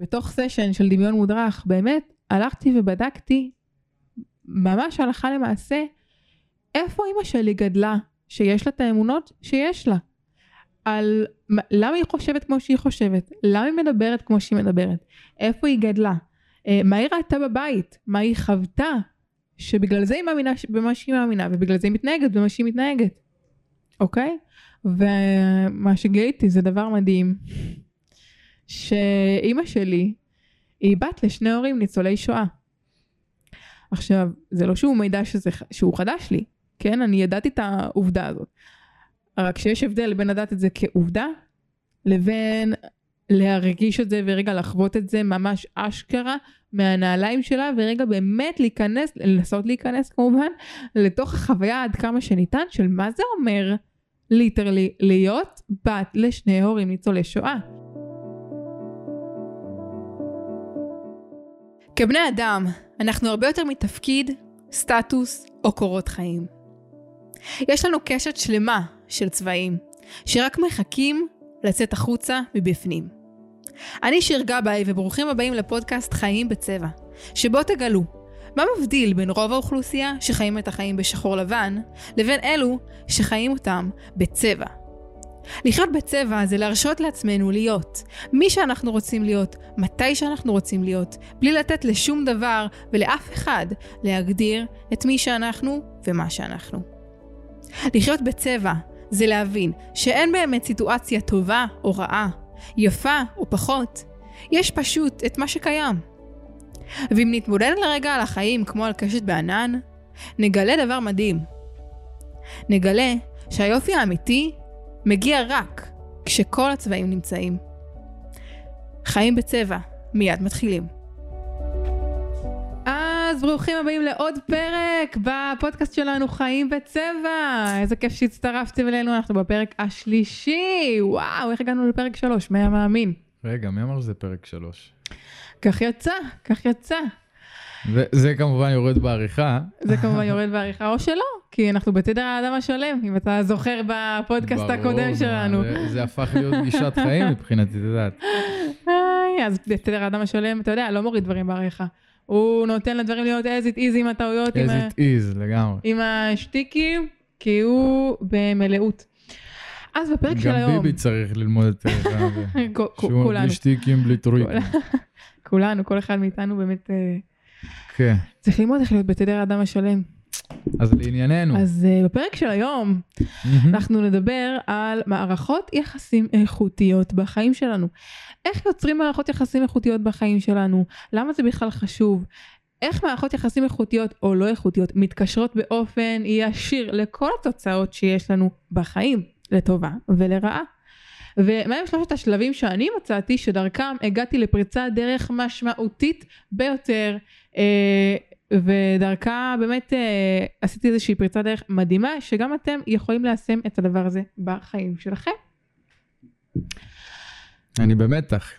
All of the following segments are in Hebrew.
בתוך סשן של דמיון מודרך, באמת הלכתי ובדקתי ממש הלכה למעשה איפה אימא שלי גדלה, שיש לה את האמונות שיש לה. על למה היא חושבת כמו שהיא חושבת, למה היא מדברת כמו שהיא מדברת, איפה היא גדלה, אה, מה היא ראתה בבית, מה היא חוותה, שבגלל זה היא מאמינה במה שהיא מאמינה, ובגלל זה היא מתנהגת במה שהיא מתנהגת, אוקיי? ומה שגיליתי זה דבר מדהים, שאימא שלי היא בת לשני הורים ניצולי שואה. עכשיו, זה לא שהוא מידע שזה, שהוא חדש לי, כן? אני ידעתי את העובדה הזאת. רק שיש הבדל בין לדעת את זה כעובדה, לבין להרגיש את זה ורגע לחוות את זה ממש אשכרה מהנעליים שלה ורגע באמת להיכנס, לנסות להיכנס כמובן לתוך החוויה עד כמה שניתן של מה זה אומר ליטרלי להיות בת לשני הורים ניצולי שואה. כבני אדם, אנחנו הרבה יותר מתפקיד, סטטוס או קורות חיים. יש לנו קשת שלמה של צבעים, שרק מחכים לצאת החוצה מבפנים. אני שיר גבאי וברוכים הבאים לפודקאסט חיים בצבע, שבו תגלו מה מבדיל בין רוב האוכלוסייה שחיים את החיים בשחור לבן, לבין אלו שחיים אותם בצבע. לחיות בצבע זה להרשות לעצמנו להיות מי שאנחנו רוצים להיות, מתי שאנחנו רוצים להיות, בלי לתת לשום דבר ולאף אחד להגדיר את מי שאנחנו ומה שאנחנו. לחיות בצבע זה להבין שאין באמת סיטואציה טובה או רעה, יפה או פחות, יש פשוט את מה שקיים. ואם נתמודד לרגע על החיים כמו על קשת בענן, נגלה דבר מדהים. נגלה שהיופי האמיתי מגיע רק כשכל הצבעים נמצאים. חיים בצבע, מיד מתחילים. אז ברוכים הבאים לעוד פרק בפודקאסט שלנו חיים בצבע. איזה כיף שהצטרפתם אלינו, אנחנו בפרק השלישי. וואו, איך הגענו לפרק שלוש? מי המאמין? רגע, מי אמר שזה פרק שלוש? כך יצא, כך יצא. זה כמובן יורד בעריכה. זה כמובן יורד בעריכה, או שלא, כי אנחנו בתדר האדם השלם, אם אתה זוכר בפודקאסט הקודם שלנו. זה, זה הפך להיות גישת חיים מבחינתי, את יודעת. אז בתדר האדם השלם, אתה יודע, לא מוריד דברים בעריכה. הוא נותן לדברים להיות as it is עם הטעויות. as it is, לגמרי. עם השטיקים, כי הוא במלאות. אז בפרק של היום... גם ביבי צריך ללמוד את זה. שהוא בלי שטיקים, בלי טוריקים. כולנו, כל אחד מאיתנו באמת... כן. צריך ללמוד איך להיות בתדר האדם השלם. אז לענייננו. אז uh, בפרק של היום אנחנו נדבר על מערכות יחסים איכותיות בחיים שלנו. איך יוצרים מערכות יחסים איכותיות בחיים שלנו? למה זה בכלל חשוב? איך מערכות יחסים איכותיות או לא איכותיות מתקשרות באופן ישיר לכל התוצאות שיש לנו בחיים, לטובה ולרעה. ומהם שלושת השלבים שאני מצאתי שדרכם הגעתי לפריצת דרך משמעותית ביותר אה, ודרכה באמת אה, עשיתי איזושהי פריצת דרך מדהימה שגם אתם יכולים ליישם את הדבר הזה בחיים שלכם. אני במתח.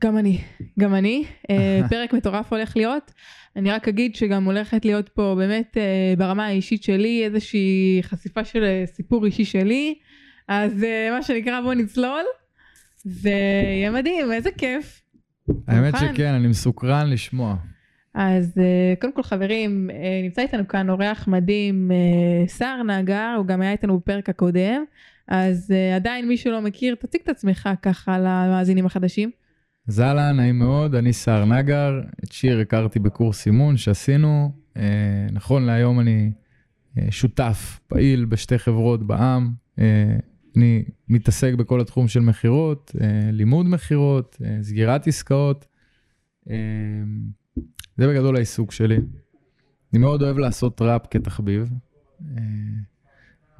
גם אני, גם אני. אה, פרק מטורף הולך להיות. אני רק אגיד שגם הולכת להיות פה באמת ברמה האישית שלי איזושהי חשיפה של סיפור אישי שלי. אז אה, מה שנקרא בוא נצלול. זה יהיה מדהים, איזה כיף. האמת שכן, אני מסוקרן לשמוע. אז uh, קודם כל חברים, uh, נמצא איתנו כאן אורח מדהים, סער נגר, הוא גם היה איתנו בפרק הקודם, אז עדיין מי שלא מכיר, תציג את עצמך ככה למאזינים החדשים. אז אהלן, נעים מאוד, אני סער נגר, את שיר הכרתי בקורס אימון שעשינו, נכון להיום אני שותף פעיל בשתי חברות uh, אני מתעסק בכל התחום של מכירות, uh, לימוד מכירות, uh, סגירת עסקאות. Uh, זה בגדול העיסוק שלי. אני מאוד אוהב לעשות ראפ כתחביב, אה,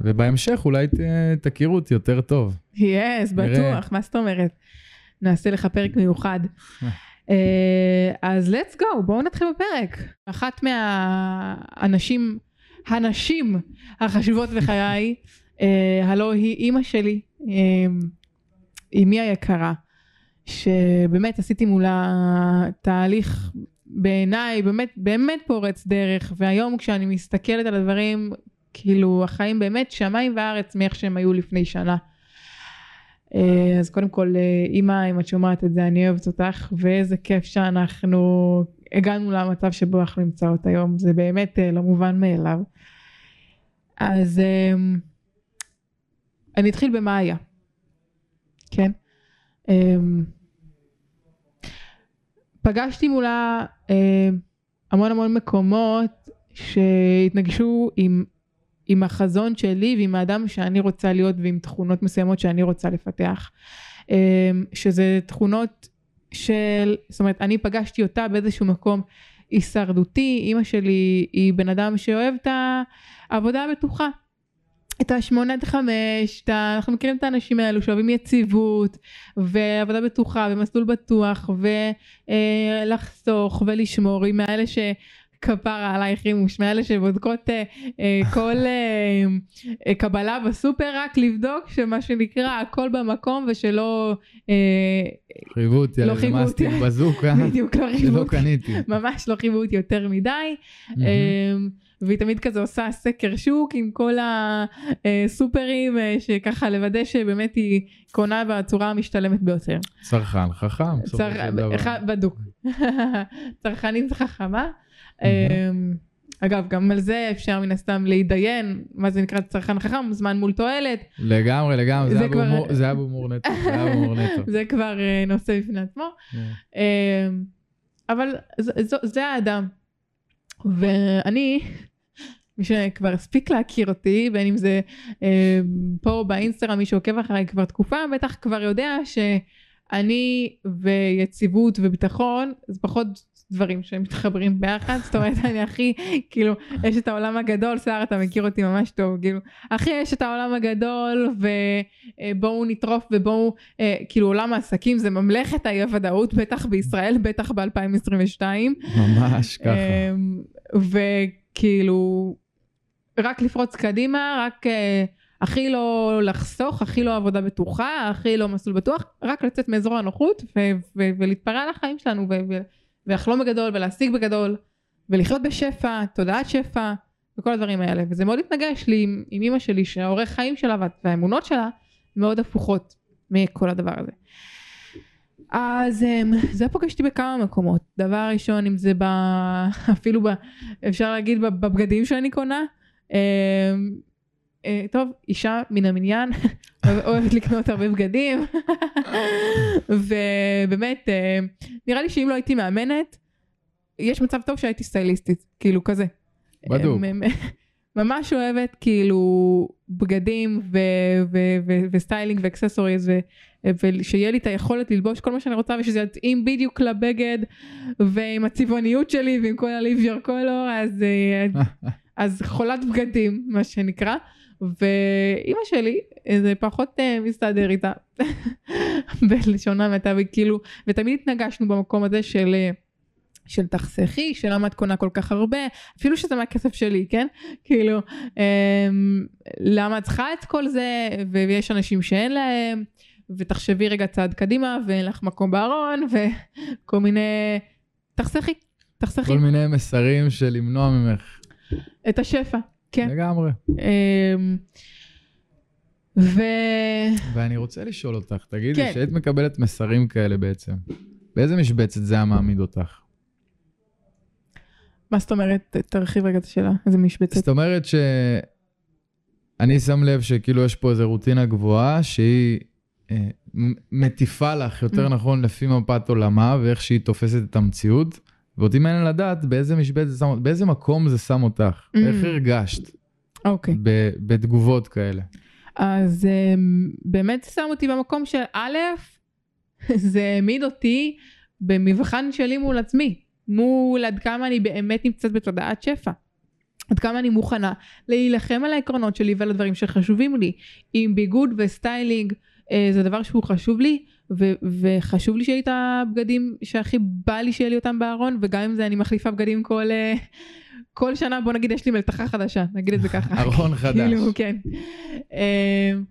ובהמשך אולי ת, תכירו אותי יותר טוב. יס, yes, בטוח, מה זאת אומרת? נעשה לך פרק מיוחד. אה, אז let's go, בואו נתחיל בפרק. אחת מהאנשים, הנשים החשובות בחיי, אה, הלו היא אימא שלי, אימי היקרה, שבאמת עשיתי מולה תהליך בעיניי באמת באמת פורץ דרך והיום כשאני מסתכלת על הדברים כאילו החיים באמת שמיים וארץ מאיך שהם היו לפני שנה. אה, אז קודם כל, אה, אמא, אם את שומעת את זה, אני אוהבת אותך, ואיזה כיף שאנחנו הגענו למצב שבו אנחנו נמצאות היום, זה באמת אה, לא מובן מאליו. אז אה, אני אתחיל במה היה, כן? אה, פגשתי מולה אה, המון המון מקומות שהתנגשו עם, עם החזון שלי ועם האדם שאני רוצה להיות ועם תכונות מסוימות שאני רוצה לפתח. אה, שזה תכונות של, זאת אומרת, אני פגשתי אותה באיזשהו מקום הישרדותי, אימא שלי היא בן אדם שאוהב את העבודה הבטוחה. את השמונה עד חמש, אנחנו מכירים את האנשים האלו שאוהבים יציבות ועבודה בטוחה ומסלול בטוח ולחסוך ולשמור, היא מאלה שכפרה עלייך רימוש, מאלה שבודקות אה, אה, כל אה, אה, קבלה בסופר רק לבדוק שמה שנקרא הכל במקום ושלא... אה, חייבו אותי לא חייבו אותי. בזוקה, בדיוק לא חייבו אותי. ממש לא חייבו אותי יותר מדי. מהמם. והיא תמיד כזה עושה סקר שוק עם כל הסופרים אה, שככה לוודא שבאמת היא קונה בצורה המשתלמת ביותר. צרכן חכם, צר- בדוק. צרכנית חכמה. אמ, אגב גם על זה אפשר מן הסתם להתדיין מה זה נקרא צרכן חכם זמן מול תועלת לגמרי, לגמרי, זה זה היה כבר- בהומור- זה היה בהומור נטו, זה היה בהומור נטו. זה כבר אה, נושא בפני עצמו. כן. אמ, אבל זה, זה, זה האדם. ואני, מי שכבר הספיק להכיר אותי, בין אם זה אמ, פה באינסטגרם, מי שעוקב אחריי כבר תקופה, בטח כבר יודע שאני ויציבות וביטחון זה פחות דברים שמתחברים ביחד, זאת אומרת אני הכי, כאילו, יש את העולם הגדול, סער אתה מכיר אותי ממש טוב, כאילו, הכי יש את העולם הגדול ובואו נטרוף ובואו אה, כאילו עולם העסקים זה ממלכת האי הוודאות בטח בישראל בטח ב-2022 ממש ככה. וכאילו רק לפרוץ קדימה רק אה, הכי לא לחסוך הכי לא עבודה בטוחה הכי לא מסלול בטוח רק לצאת מאזור הנוחות ו- ו- ולהתפרע על החיים שלנו ולחלום בגדול ולהשיג בגדול ולחיות בשפע תודעת שפע וכל הדברים האלה וזה מאוד התנגש לי עם, עם אמא שלי שהאורך חיים שלה וה- והאמונות שלה מאוד הפוכות מכל הדבר הזה. אז um, זה פגשתי בכמה מקומות. דבר ראשון, אם זה ב... אפילו ב... אפשר להגיד בבגדים שאני קונה. Um, uh, טוב, אישה מן המניין, אוהבת לקנות הרבה בגדים. ובאמת, אה, נראה לי שאם לא הייתי מאמנת, יש מצב טוב שהייתי סטייליסטית, כאילו כזה. בדוק. מ- מ- ממש אוהבת כאילו בגדים וסטיילינג ואקססוריז ושיהיה לי את היכולת ללבוש כל מה שאני רוצה ושזה יתאים בדיוק לבגד ועם הצבעוניות שלי ועם כל your color אז, אה, אז חולת בגדים מה שנקרא ואימא שלי זה פחות אה, מסתדר איתה בלשון המעטה וכאילו ותמיד התנגשנו במקום הזה של אה, של תחסכי, של למה את קונה כל כך הרבה, אפילו שזה מהכסף שלי, כן? כאילו, אמ, למה את צריכה את כל זה, ויש אנשים שאין להם, ותחשבי רגע צעד קדימה, ואין לך מקום בארון, וכל מיני... תחסכי, תחסכי כל מיני מסרים של למנוע ממך. את השפע, כן. לגמרי. אמ, ו... ואני רוצה לשאול אותך, תגידי, כן. כשהיית מקבלת מסרים כאלה בעצם, באיזה משבצת זה היה מעמיד אותך? מה זאת אומרת? תרחיב רגע את השאלה, איזה משבצת. זאת אומרת ש... אני שם לב שכאילו יש פה איזו רוטינה גבוהה שהיא אה, מטיפה לך, יותר Mm. נכון, לפי מפת עולמה ואיך שהיא תופסת את המציאות. ואותי מעניין לדעת באיזה משבצת זה שם, באיזה מקום זה שם אותך. אממ. איך הרגשת אוקיי. ב- בתגובות כאלה? אז um, באמת שם אותי במקום של א', זה העמיד אותי במבחן שלי מול עצמי, מול עד כמה אני באמת נמצאת בתודעת שפע. עד כמה אני מוכנה להילחם על העקרונות שלי ועל הדברים שחשובים לי. אם ביגוד וסטיילינג אה, זה דבר שהוא חשוב לי, ו- וחשוב לי שיהיה לי את הבגדים שהכי בא לי שיהיה לי אותם בארון, וגם אם זה אני מחליפה בגדים כל, אה, כל שנה, בוא נגיד יש לי מלתחה חדשה, נגיד את זה ככה. ארון חדש. כאילו, כן. אמ,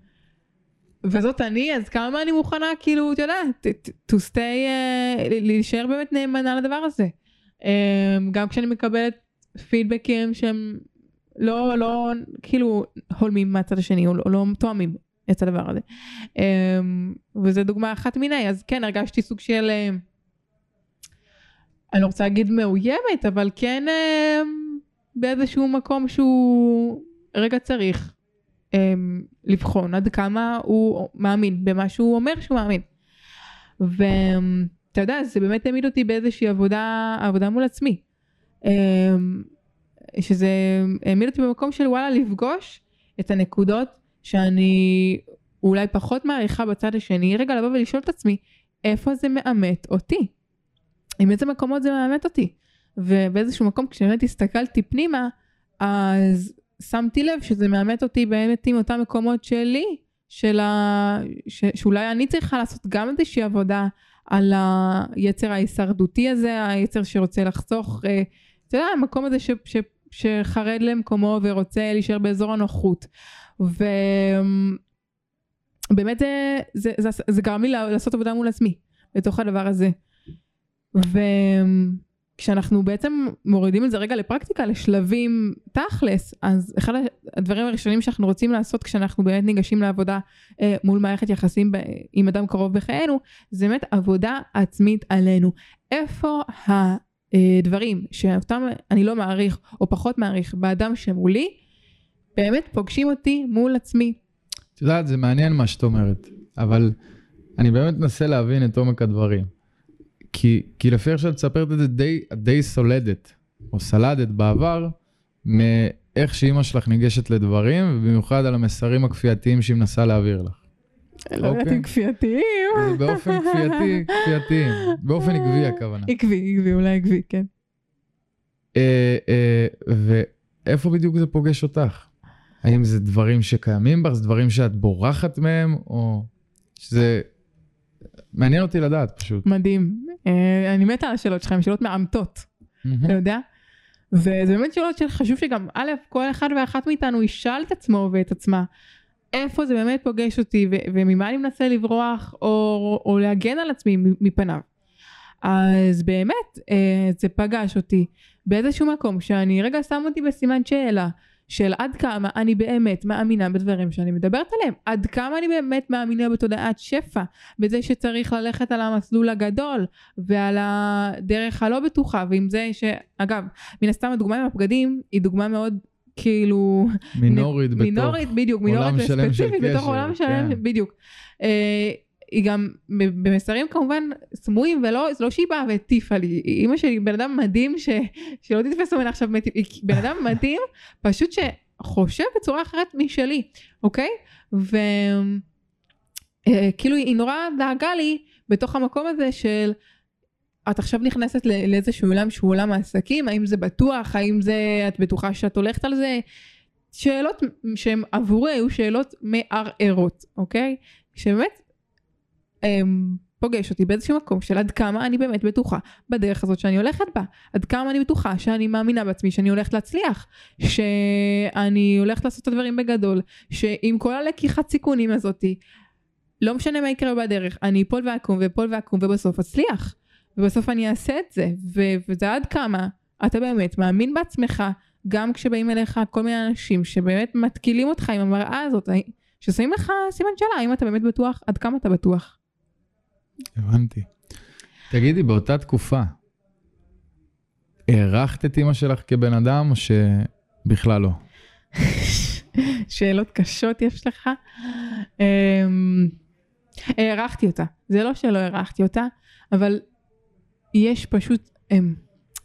וזאת אני, אז כמה אני מוכנה, כאילו, אתה יודע, to- stay, אה, להישאר באמת נאמנה לדבר הזה. אמ, גם כשאני מקבלת פידבקים שהם לא, לא, כאילו, הולמים מהצד השני, או לא, לא תואמים את הדבר הזה. אמ, וזו דוגמה אחת מיני, אז כן, הרגשתי סוג של, אה, אני לא רוצה להגיד מאוימת, אבל כן אה, באיזשהו מקום שהוא רגע צריך אמ, לבחון עד כמה הוא מאמין במה שהוא אומר שהוא מאמין. ואתה יודע, זה באמת העמיד אותי באיזושהי עבודה, עבודה מול עצמי. אמ, שזה העמיד אותי במקום של וואלה לפגוש את הנקודות שאני אולי פחות מעריכה בצד השני, רגע לבוא ולשאול את עצמי, איפה זה מאמת אותי? עם איזה מקומות זה מאמת אותי? ובאיזשהו מקום כשבאמת הסתכלתי פנימה, אז שמתי לב שזה מאמת אותי באמת עם אותם מקומות שלי, של ה... ש... שאולי אני צריכה לעשות גם איזושהי עבודה על היצר ההישרדותי הזה, היצר שרוצה לחסוך, אה, אתה יודע, המקום הזה ש... ש... שחרד למקומו ורוצה להישאר באזור הנוחות. ובאמת זה, זה, זה, זה גרם לי לעשות עבודה מול עצמי, לתוך הדבר הזה. וכשאנחנו בעצם מורידים את זה רגע לפרקטיקה, לשלבים תכלס, אז אחד הדברים הראשונים שאנחנו רוצים לעשות כשאנחנו באמת ניגשים לעבודה אה, מול מערכת יחסים ב, עם אדם קרוב בחיינו, זה באמת עבודה עצמית עלינו. איפה ה... אה, דברים שאותם אני לא מעריך או פחות מעריך באדם שמולי, באמת פוגשים אותי מול עצמי. את יודעת, זה מעניין מה שאת אומרת, אבל אני באמת מנסה להבין את עומק הדברים. כי, כי לפי איך שאת מספרת את זה, די, די סולדת, או סלדת בעבר, מאיך שאימא שלך ניגשת לדברים, ובמיוחד על המסרים הכפייתיים שהיא מנסה להעביר לך. לא יודעת אם כפייתיים. באופן כפייתי, כפייתיים. באופן עקבי הכוונה. עקבי, עקבי, אולי עקבי, כן. אה, אה, ואיפה בדיוק זה פוגש אותך? האם זה דברים שקיימים בך? זה דברים שאת בורחת מהם? או שזה... מעניין אותי לדעת פשוט. מדהים. אה, אני מתה על השאלות שלך, הן שאלות מעמתות, אתה יודע? וזה באמת שאלות שחשוב שגם, א', כל אחד ואחת מאיתנו ישאל את עצמו ואת עצמה. איפה זה באמת פוגש אותי וממה אני מנסה לברוח או, או להגן על עצמי מפניו. אז באמת אה, זה פגש אותי באיזשהו מקום שאני רגע שם אותי בסימן שאלה של עד כמה אני באמת מאמינה בדברים שאני מדברת עליהם, עד כמה אני באמת מאמינה בתודעת שפע, בזה שצריך ללכת על המסלול הגדול ועל הדרך הלא בטוחה, ועם זה שאגב, מן הסתם הדוגמה עם הבגדים היא דוגמה מאוד כאילו... מינורית בתוך מינורית, בדיוק, מינורית וספציפית בתוך עולם שלם, כן. בדיוק. אה, היא גם במסרים כמובן סמויים ולא, זה לא שהיא באה והטיפה לי, אימא שלי בן אדם מדהים ש, שלא תתפסו ממנה עכשיו, בן אדם מדהים, פשוט שחושב בצורה אחרת משלי, אוקיי? וכאילו אה, היא נורא דאגה לי בתוך המקום הזה של את עכשיו נכנסת לאיזשהו עולם שהוא עולם העסקים, האם זה בטוח, האם זה, את בטוחה שאת הולכת על זה? שאלות שהן עבורי היו שאלות מערערות, אוקיי? שבאמת פוגש אותי באיזשהו מקום של עד כמה אני באמת בטוחה בדרך הזאת שאני הולכת בה, עד כמה אני בטוחה שאני מאמינה בעצמי שאני הולכת להצליח, שאני הולכת לעשות את הדברים בגדול, שעם כל הלקיחת סיכונים הזאתי, לא משנה מה יקרה בדרך, אני אפול ואקום ואפול ואקום ובסוף אצליח. ובסוף אני אעשה את זה, ו- וזה עד כמה אתה באמת מאמין בעצמך, גם כשבאים אליך כל מיני אנשים שבאמת מתקילים אותך עם המראה הזאת, ששמים לך סימן שאלה, האם אתה באמת בטוח, עד כמה אתה בטוח. הבנתי. תגידי, באותה תקופה, הערכת את אימא שלך כבן אדם, או שבכלל לא? שאלות קשות יש לך. אמ, הערכתי אותה, זה לא שלא הערכתי אותה, אבל יש פשוט הם,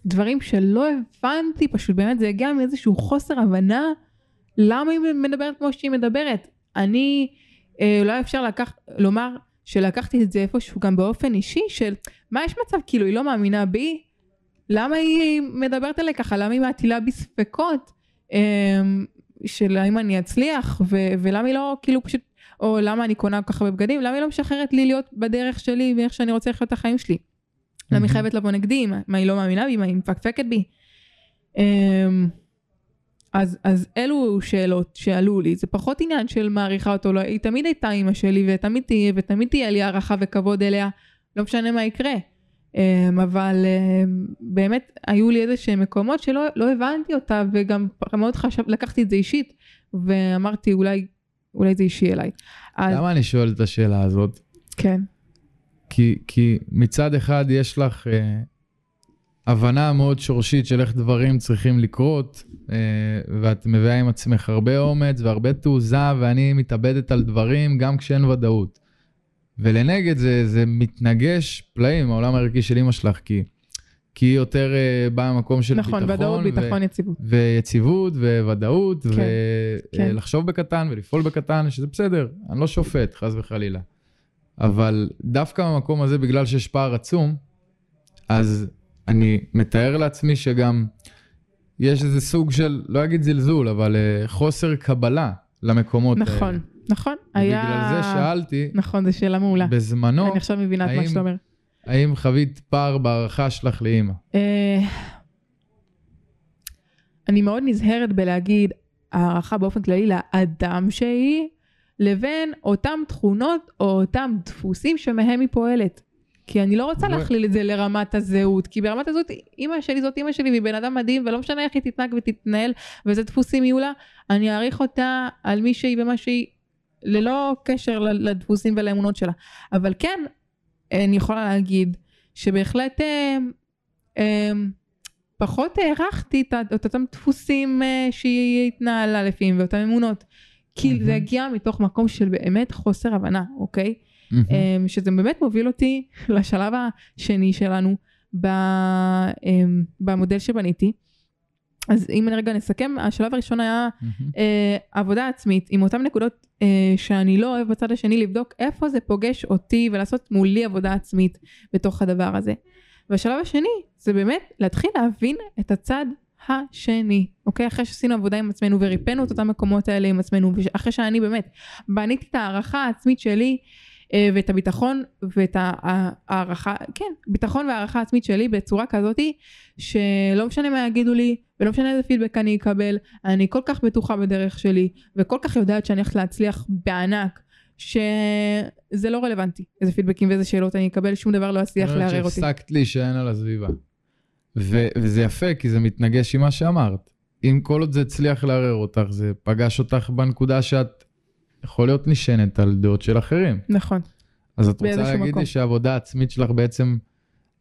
דברים שלא הבנתי, פשוט באמת זה הגיע מאיזשהו חוסר הבנה למה היא מדברת כמו שהיא מדברת. אני, אה, אולי אפשר לקח, לומר שלקחתי את זה איפשהו גם באופן אישי של מה יש מצב כאילו היא לא מאמינה בי? למה היא מדברת עליי ככה? למה היא מטילה בי ספקות? אה, של האם אני אצליח? ו- ולמה היא לא כאילו פשוט או למה אני קונה כל כך הרבה בגדים? למה היא לא משחררת לי להיות בדרך שלי ואיך שאני רוצה לחיות את החיים שלי. למה היא חייבת לבוא נגדי, מה היא לא מאמינה בי, מה היא מפקפקת בי. אז, אז אלו שאלות שעלו לי, זה פחות עניין של מעריכה אותו, לא, היא תמיד הייתה אימא שלי ותמיד תהיה, ותמיד תהיה לי הערכה וכבוד אליה, לא משנה מה יקרה. אמ, אבל אמ, באמת היו לי איזה שהם מקומות שלא לא הבנתי אותה וגם מאוד חשב, לקחתי את זה אישית ואמרתי אולי, אולי זה אישי אליי. אז למה אני שואל את השאלה הזאת? כן, כי, כי מצד אחד יש לך אה, הבנה מאוד שורשית של איך דברים צריכים לקרות, אה, ואת מביאה עם עצמך הרבה אומץ והרבה תעוזה, ואני מתאבדת על דברים גם כשאין ודאות. ולנגד זה, זה מתנגש פלאים, העולם הערכי של אימא שלך, כי, כי היא יותר אה, באה ממקום של נכון, ביטחון. ודאות, ו- ביטחון, יציבות. ויציבות וודאות, כן, כן. ולחשוב בקטן ולפעול בקטן, שזה בסדר, אני לא שופט, חס וחלילה. אבל דווקא במקום הזה, בגלל שיש פער עצום, אז אני מתאר לעצמי שגם יש איזה סוג של, לא אגיד זלזול, אבל אה, חוסר קבלה למקומות האלה. נכון, נכון. היה... ובגלל זה שאלתי, נכון, זו שאלה מעולה. בזמנו, אני עכשיו מבינה את מה שאתה אומר. האם חווית פער בהערכה שלך לאימא? אה, אני מאוד נזהרת בלהגיד הערכה באופן כללי לאדם שהיא, לבין אותם תכונות או אותם דפוסים שמהם היא פועלת. כי אני לא רוצה להכליל את זה לרמת הזהות, כי ברמת הזהות אימא שלי זאת אימא שלי והיא בן אדם מדהים ולא משנה איך היא תתנהג ותתנהל ואיזה דפוסים יהיו לה, אני אעריך אותה על מי שהיא ומה שהיא, ללא קשר לדפוסים ולאמונות שלה. אבל כן, אני יכולה להגיד שבהחלט אה, אה, פחות הערכתי את, אותם דפוסים אה, שהיא התנהלה לפיהם ואותן אמונות. כי. זה הגיע מתוך מקום של באמת חוסר הבנה, אוקיי? אמ, שזה באמת מוביל אותי לשלב השני שלנו אמ, במודל שבניתי. אז אם רגע נסכם, השלב הראשון היה. אה, עבודה עצמית עם אותן נקודות אה, שאני לא אוהב בצד השני, לבדוק איפה זה פוגש אותי ולעשות מולי עבודה עצמית בתוך הדבר הזה. והשלב השני זה באמת להתחיל להבין את הצד השני, אוקיי? אחרי שעשינו עבודה עם עצמנו וריפאנו את אותם מקומות האלה עם עצמנו, ואחרי שאני באמת בניתי את ההערכה העצמית שלי ואת הביטחון ואת ההערכה, כן, ביטחון והערכה עצמית שלי בצורה כזאתי שלא משנה מה יגידו לי ולא משנה איזה פידבק אני אקבל, אני כל כך בטוחה בדרך שלי וכל כך יודעת שאני הולכת להצליח בענק שזה לא רלוונטי איזה פידבקים ואיזה שאלות אני אקבל, שום דבר לא יצליח אומרת לערער אותי. שהפסקת להישען על הסביבה. ו- וזה יפה, כי זה מתנגש עם מה שאמרת. אם כל עוד זה הצליח לערער אותך, זה פגש אותך בנקודה שאת יכול להיות נשענת על דעות של אחרים. נכון, אז את רוצה להגיד מקום. לי שהעבודה העצמית שלך בעצם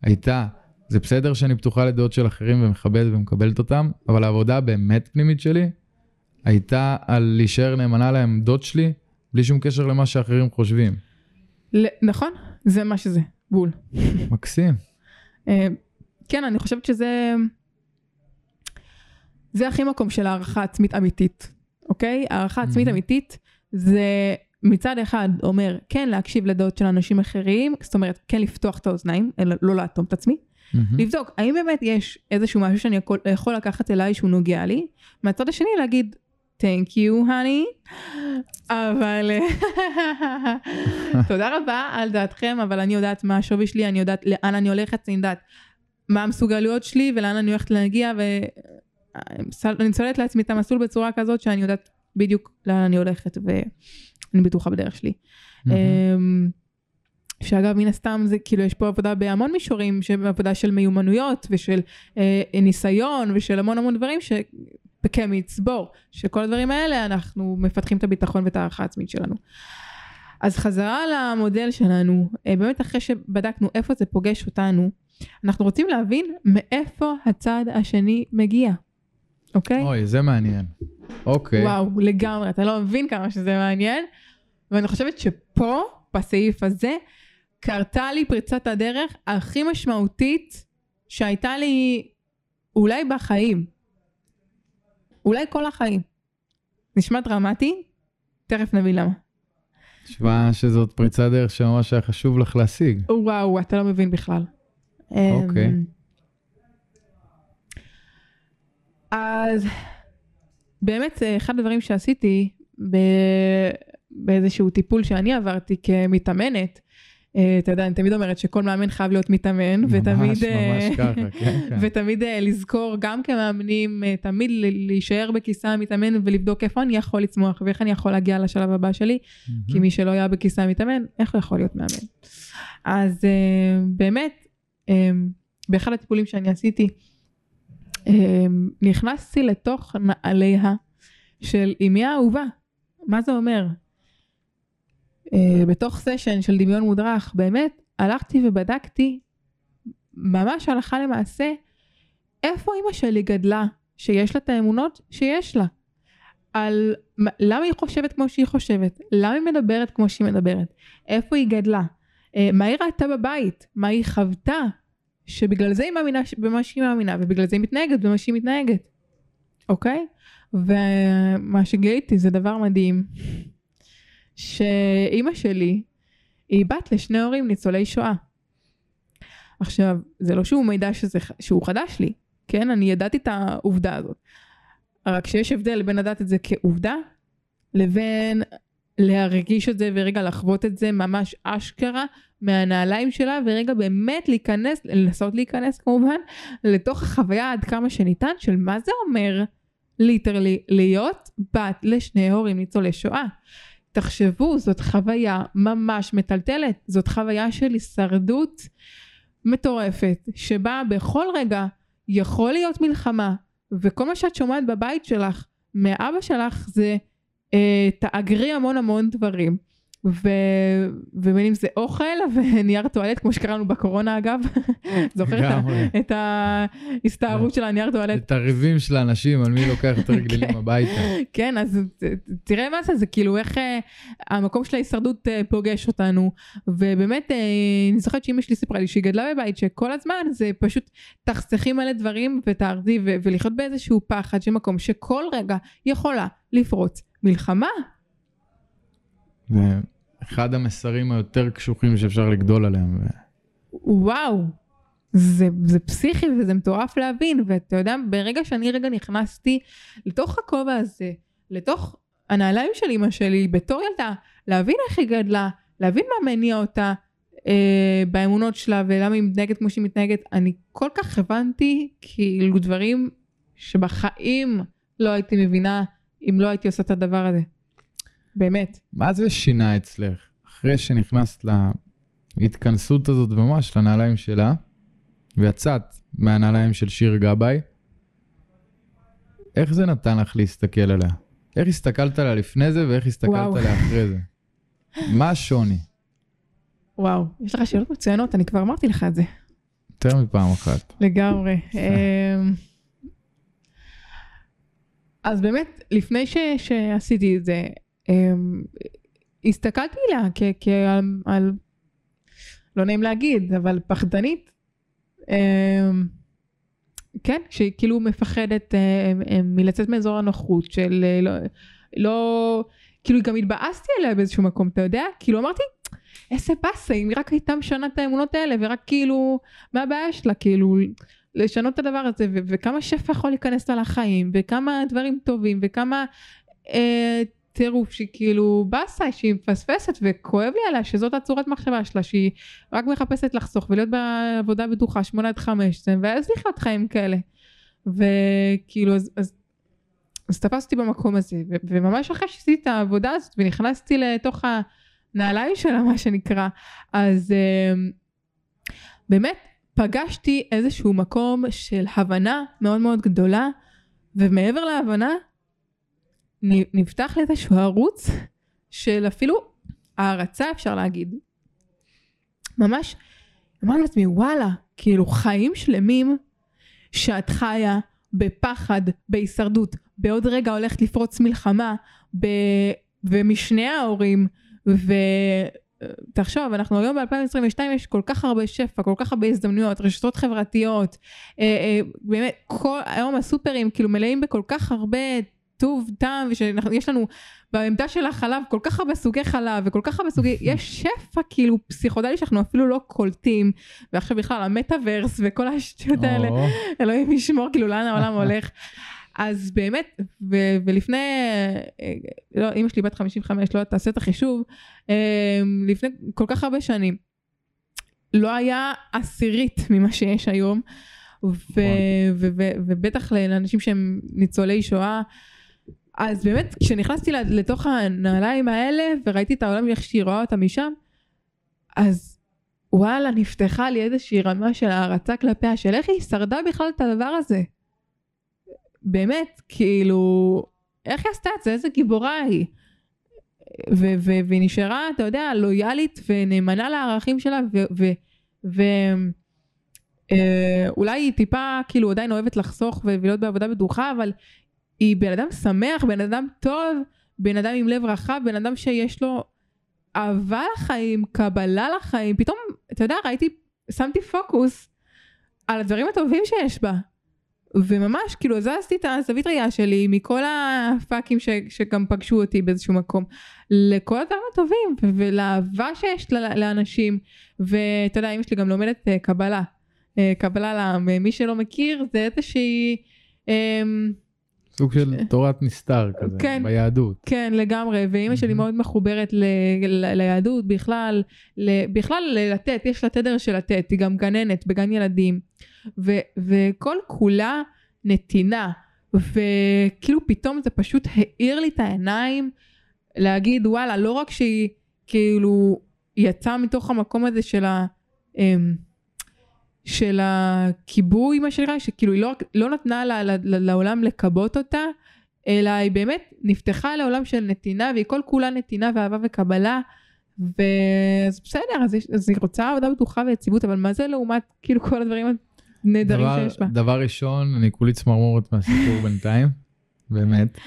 הייתה, זה בסדר שאני פתוחה לדעות של אחרים ומכבדת ומקבלת אותם, אבל העבודה הבאמת פנימית שלי הייתה על להישאר נאמנה לעמדות שלי, בלי שום קשר למה שאחרים חושבים. נכון, זה מה שזה, בול. מקסים. אה, כן, אני חושבת שזה... זה הכי מקום של הערכה עצמית אמיתית, אוקיי? הערכה עצמית. אמיתית זה מצד אחד אומר כן להקשיב לדעות של אנשים אחרים, זאת אומרת כן לפתוח את האוזניים, אלא לא לאטום את עצמי, מהמם. לבדוק האם באמת יש איזשהו משהו שאני יכול, יכול לקחת אליי שהוא נוגע לי, מהצד השני להגיד thank you honey, אבל תודה רבה על דעתכם, אבל אני יודעת מה השווי שלי, אני יודעת לאן אני הולכת, אני יודעת מה המסוגלויות שלי ולאן אני הולכת להגיע, ואני צוללת לעצמי את המסלול בצורה כזאת שאני יודעת בדיוק לאן אני הולכת ואני בטוחה בדרך שלי. אמ, שאגב מן הסתם זה כאילו יש פה עבודה בהמון מישורים, עבודה של מיומנויות ושל אה, ניסיון ושל המון המון דברים ש... כמצבור, שכל הדברים האלה אנחנו מפתחים את הביטחון ואת הערכה העצמית שלנו. אז חזרה למודל שלנו, אה, באמת אחרי שבדקנו איפה זה פוגש אותנו, אנחנו רוצים להבין מאיפה הצד השני מגיע, אוקיי? אוי, זה מעניין. אוקיי. וואו, לגמרי, אתה לא מבין כמה שזה מעניין. ואני חושבת שפה, בסעיף הזה, קרתה לי פריצת הדרך הכי משמעותית שהייתה לי אולי בחיים. אולי כל החיים. נשמע דרמטי? תכף נבין למה. נשמע שזאת פריצת דרך שממש היה חשוב לך להשיג. וואו, אתה לא מבין בכלל. אוקיי. אמ, אז באמת אה, אחד הדברים שעשיתי ב... באיזשהו טיפול שאני עברתי כמתאמנת, אה, אתה יודע, אני תמיד אומרת שכל מאמן חייב להיות מתאמן, ותמיד... ממש, אה, ממש ככה, כן, כן. ותמיד לזכור גם כמאמנים, תמיד להישאר בכיסא המתאמן ולבדוק איפה אני יכול לצמוח ואיך אני יכול להגיע לשלב הבא שלי, כי מי שלא היה בכיסא המתאמן, איך הוא יכול להיות מאמן? אז באמת, באחד הטיפולים שאני עשיתי, נכנסתי לתוך נעליה של אמי האהובה. מה זה אומר? אה, בתוך סשן של דמיון מודרך, באמת הלכתי ובדקתי ממש הלכה למעשה איפה אימא שלי גדלה, שיש לה את האמונות שיש לה. על למה היא חושבת כמו שהיא חושבת, למה היא מדברת כמו שהיא מדברת, איפה היא גדלה, אה, מה היא ראתה בבית, מה היא חוותה, שבגלל זה היא מאמינה במה שהיא מאמינה ובגלל זה היא מתנהגת במה שהיא מתנהגת, אוקיי? ומה שגיליתי זה דבר מדהים, שאימא שלי היא בת לשני הורים ניצולי שואה. עכשיו, זה לא שהוא מידע שזה, שהוא חדש לי, כן? אני ידעתי את העובדה הזאת. רק שיש הבדל בין לדעת את זה כעובדה, לבין להרגיש את זה ורגע לחוות את זה ממש אשכרה מהנעליים שלה ורגע באמת להיכנס, לנסות להיכנס כמובן לתוך החוויה עד כמה שניתן של מה זה אומר ליטרלי להיות בת לשני הורים ניצולי שואה. תחשבו זאת חוויה ממש מטלטלת זאת חוויה של הישרדות מטורפת שבה בכל רגע יכול להיות מלחמה וכל מה שאת שומעת בבית שלך מאבא שלך זה תאגרי המון המון דברים ו... ובין אם זה אוכל ונייר טואלט כמו שקראנו בקורונה אגב, זוכר את ההסתערות של הנייר טואלט? את הריבים של האנשים על מי לוקח יותר גלילים כן. הביתה. כן אז תראה מה זה זה כאילו איך אה, המקום של ההישרדות אה, פוגש אותנו ובאמת אה, אני זוכרת שאמא שלי סיפרה לי שהיא גדלה בבית שכל הזמן זה פשוט תחסכי מלא דברים ותארזי ולחיות באיזשהו פחד של מקום שכל רגע יכולה לפרוץ מלחמה. אחד המסרים היותר קשוחים שאפשר לגדול עליהם. וואו, זה, זה פסיכי וזה מטורף להבין, ואתה יודע, ברגע שאני רגע נכנסתי לתוך הכובע הזה, לתוך הנעליים של אמא שלי בתור ילדה, להבין איך היא גדלה, להבין מה מניע אותה אה, באמונות שלה ולמה היא מתנהגת כמו שהיא מתנהגת, אני כל כך הבנתי כאילו דברים שבחיים לא הייתי מבינה אם לא הייתי עושה את הדבר הזה. באמת. מה זה שינה אצלך? אחרי שנכנסת להתכנסות הזאת ממש לנעליים שלה, ויצאת מהנעליים של שיר גבאי, איך זה נתן לך להסתכל עליה? איך הסתכלת עליה לפני זה ואיך הסתכלת וואו. עליה אחרי זה? מה השוני? וואו, יש לך שאלות מצוינות, אני כבר אמרתי לך את זה. יותר מפעם אחת. לגמרי. אז באמת, לפני ש, שעשיתי את זה, אמ, הסתכלתי עליה כעל, לא נעים להגיד, אבל פחדנית. אמ, כן, שהיא כאילו מפחדת אמ, מלצאת מאזור הנוחות של אה, לא, לא, כאילו גם התבאסתי עליה באיזשהו מקום, אתה יודע? כאילו אמרתי, איזה באסה, אם היא רק הייתה משנה את האמונות האלה, ורק כאילו, מה הבעיה שלה, כאילו, לשנות את הדבר הזה, ו- וכמה שפע יכול להיכנס לה לחיים, וכמה דברים טובים, וכמה אה, טירוף שהיא כאילו באסה שהיא מפספסת וכואב לי עליה שזאת הצורת מחשבה שלה שהיא רק מחפשת לחסוך ולהיות בעבודה בטוחה שמונה עד חמש זה מבאס לחיות חיים כאלה. וכאילו אז, אז, אז תפסתי במקום הזה ו, וממש אחרי שעשיתי את העבודה הזאת ונכנסתי לתוך הנעליים שלה מה שנקרא אז uh, באמת פגשתי איזשהו מקום של הבנה מאוד מאוד גדולה ומעבר להבנה נפתח לי איזשהו ערוץ של אפילו הערצה אפשר להגיד. ממש אמרתי לעצמי וואלה כאילו חיים שלמים שאת חיה בפחד בהישרדות בעוד רגע הולכת לפרוץ מלחמה ב... ומשני ההורים ותחשוב אנחנו היום ב-2022 יש כל כך הרבה שפע כל כך הרבה הזדמנויות רשתות חברתיות אה, אה, באמת כל היום הסופרים כאילו מלאים בכל כך הרבה טוב טעם ושיש לנו בעמדה של החלב כל כך הרבה סוגי חלב וכל כך הרבה סוגי יש שפע כאילו פסיכודלי שאנחנו אפילו לא קולטים. ועכשיו בכלל המטאוורס וכל השטויות האלה אלוהים ישמור כאילו לאן העולם הולך אז באמת ו- ולפני אה, לא אמא שלי בת 55 לא תעשה את החישוב אה, לפני כל כך הרבה שנים לא היה עשירית ממה שיש היום ו- ו- ו- ובטח לאנשים שהם ניצולי שואה אז באמת כשנכנסתי לתוך הנעליים האלה וראיתי את העולם איך שהיא רואה אותה משם אז וואלה נפתחה לי איזושהי רמה של הערצה כלפיה של איך היא שרדה בכלל את הדבר הזה. באמת כאילו איך היא עשתה את זה איזה גיבורה היא. ו- ו- והיא נשארה, אתה יודע, לויאלית ונאמנה לערכים שלה, ואולי אה, היא טיפה, כאילו, עדיין אוהבת לחסוך ולהיות בעבודה בטוחה, אבל היא בן אדם שמח, בן אדם טוב, בן אדם עם לב רחב, בן אדם שיש לו אהבה לחיים, קבלה לחיים. פתאום, אתה יודע, ראיתי, שמתי פוקוס על הדברים הטובים שיש בה. וממש כאילו זזתי את הזווית ראייה שלי מכל הפאקים ש, שגם פגשו אותי באיזשהו מקום לכל הדברים הטובים ולאהבה שיש לאנשים. ואתה יודע אמא שלי גם לומדת uh, קבלה. uh, קבלה למי שלא מכיר זה איזושהי um, סוג של תורת נסתר כזה כן, ביהדות. כן לגמרי ואימא שלי מאוד מחוברת ל, ל, ליהדות בכלל ל, בכלל לתת יש לה תדר של לתת היא גם גננת בגן ילדים ו, וכל כולה נתינה וכאילו פתאום זה פשוט האיר לי את העיניים להגיד וואלה לא רק שהיא כאילו יצאה מתוך המקום הזה של ה... אמ, של הכיבוי מה שנקרא שכאילו היא לא, לא נתנה לה, לה, לעולם לכבות אותה אלא היא באמת נפתחה לעולם של נתינה והיא כל כולה נתינה ואהבה וקבלה ואז בסדר אז, אז היא רוצה עבודה בטוחה ויציבות אבל מה זה לעומת כאילו כל הדברים נהדרים שיש בה. דבר ראשון, אני כולי צמרמורת מהסיפור בינתיים, באמת.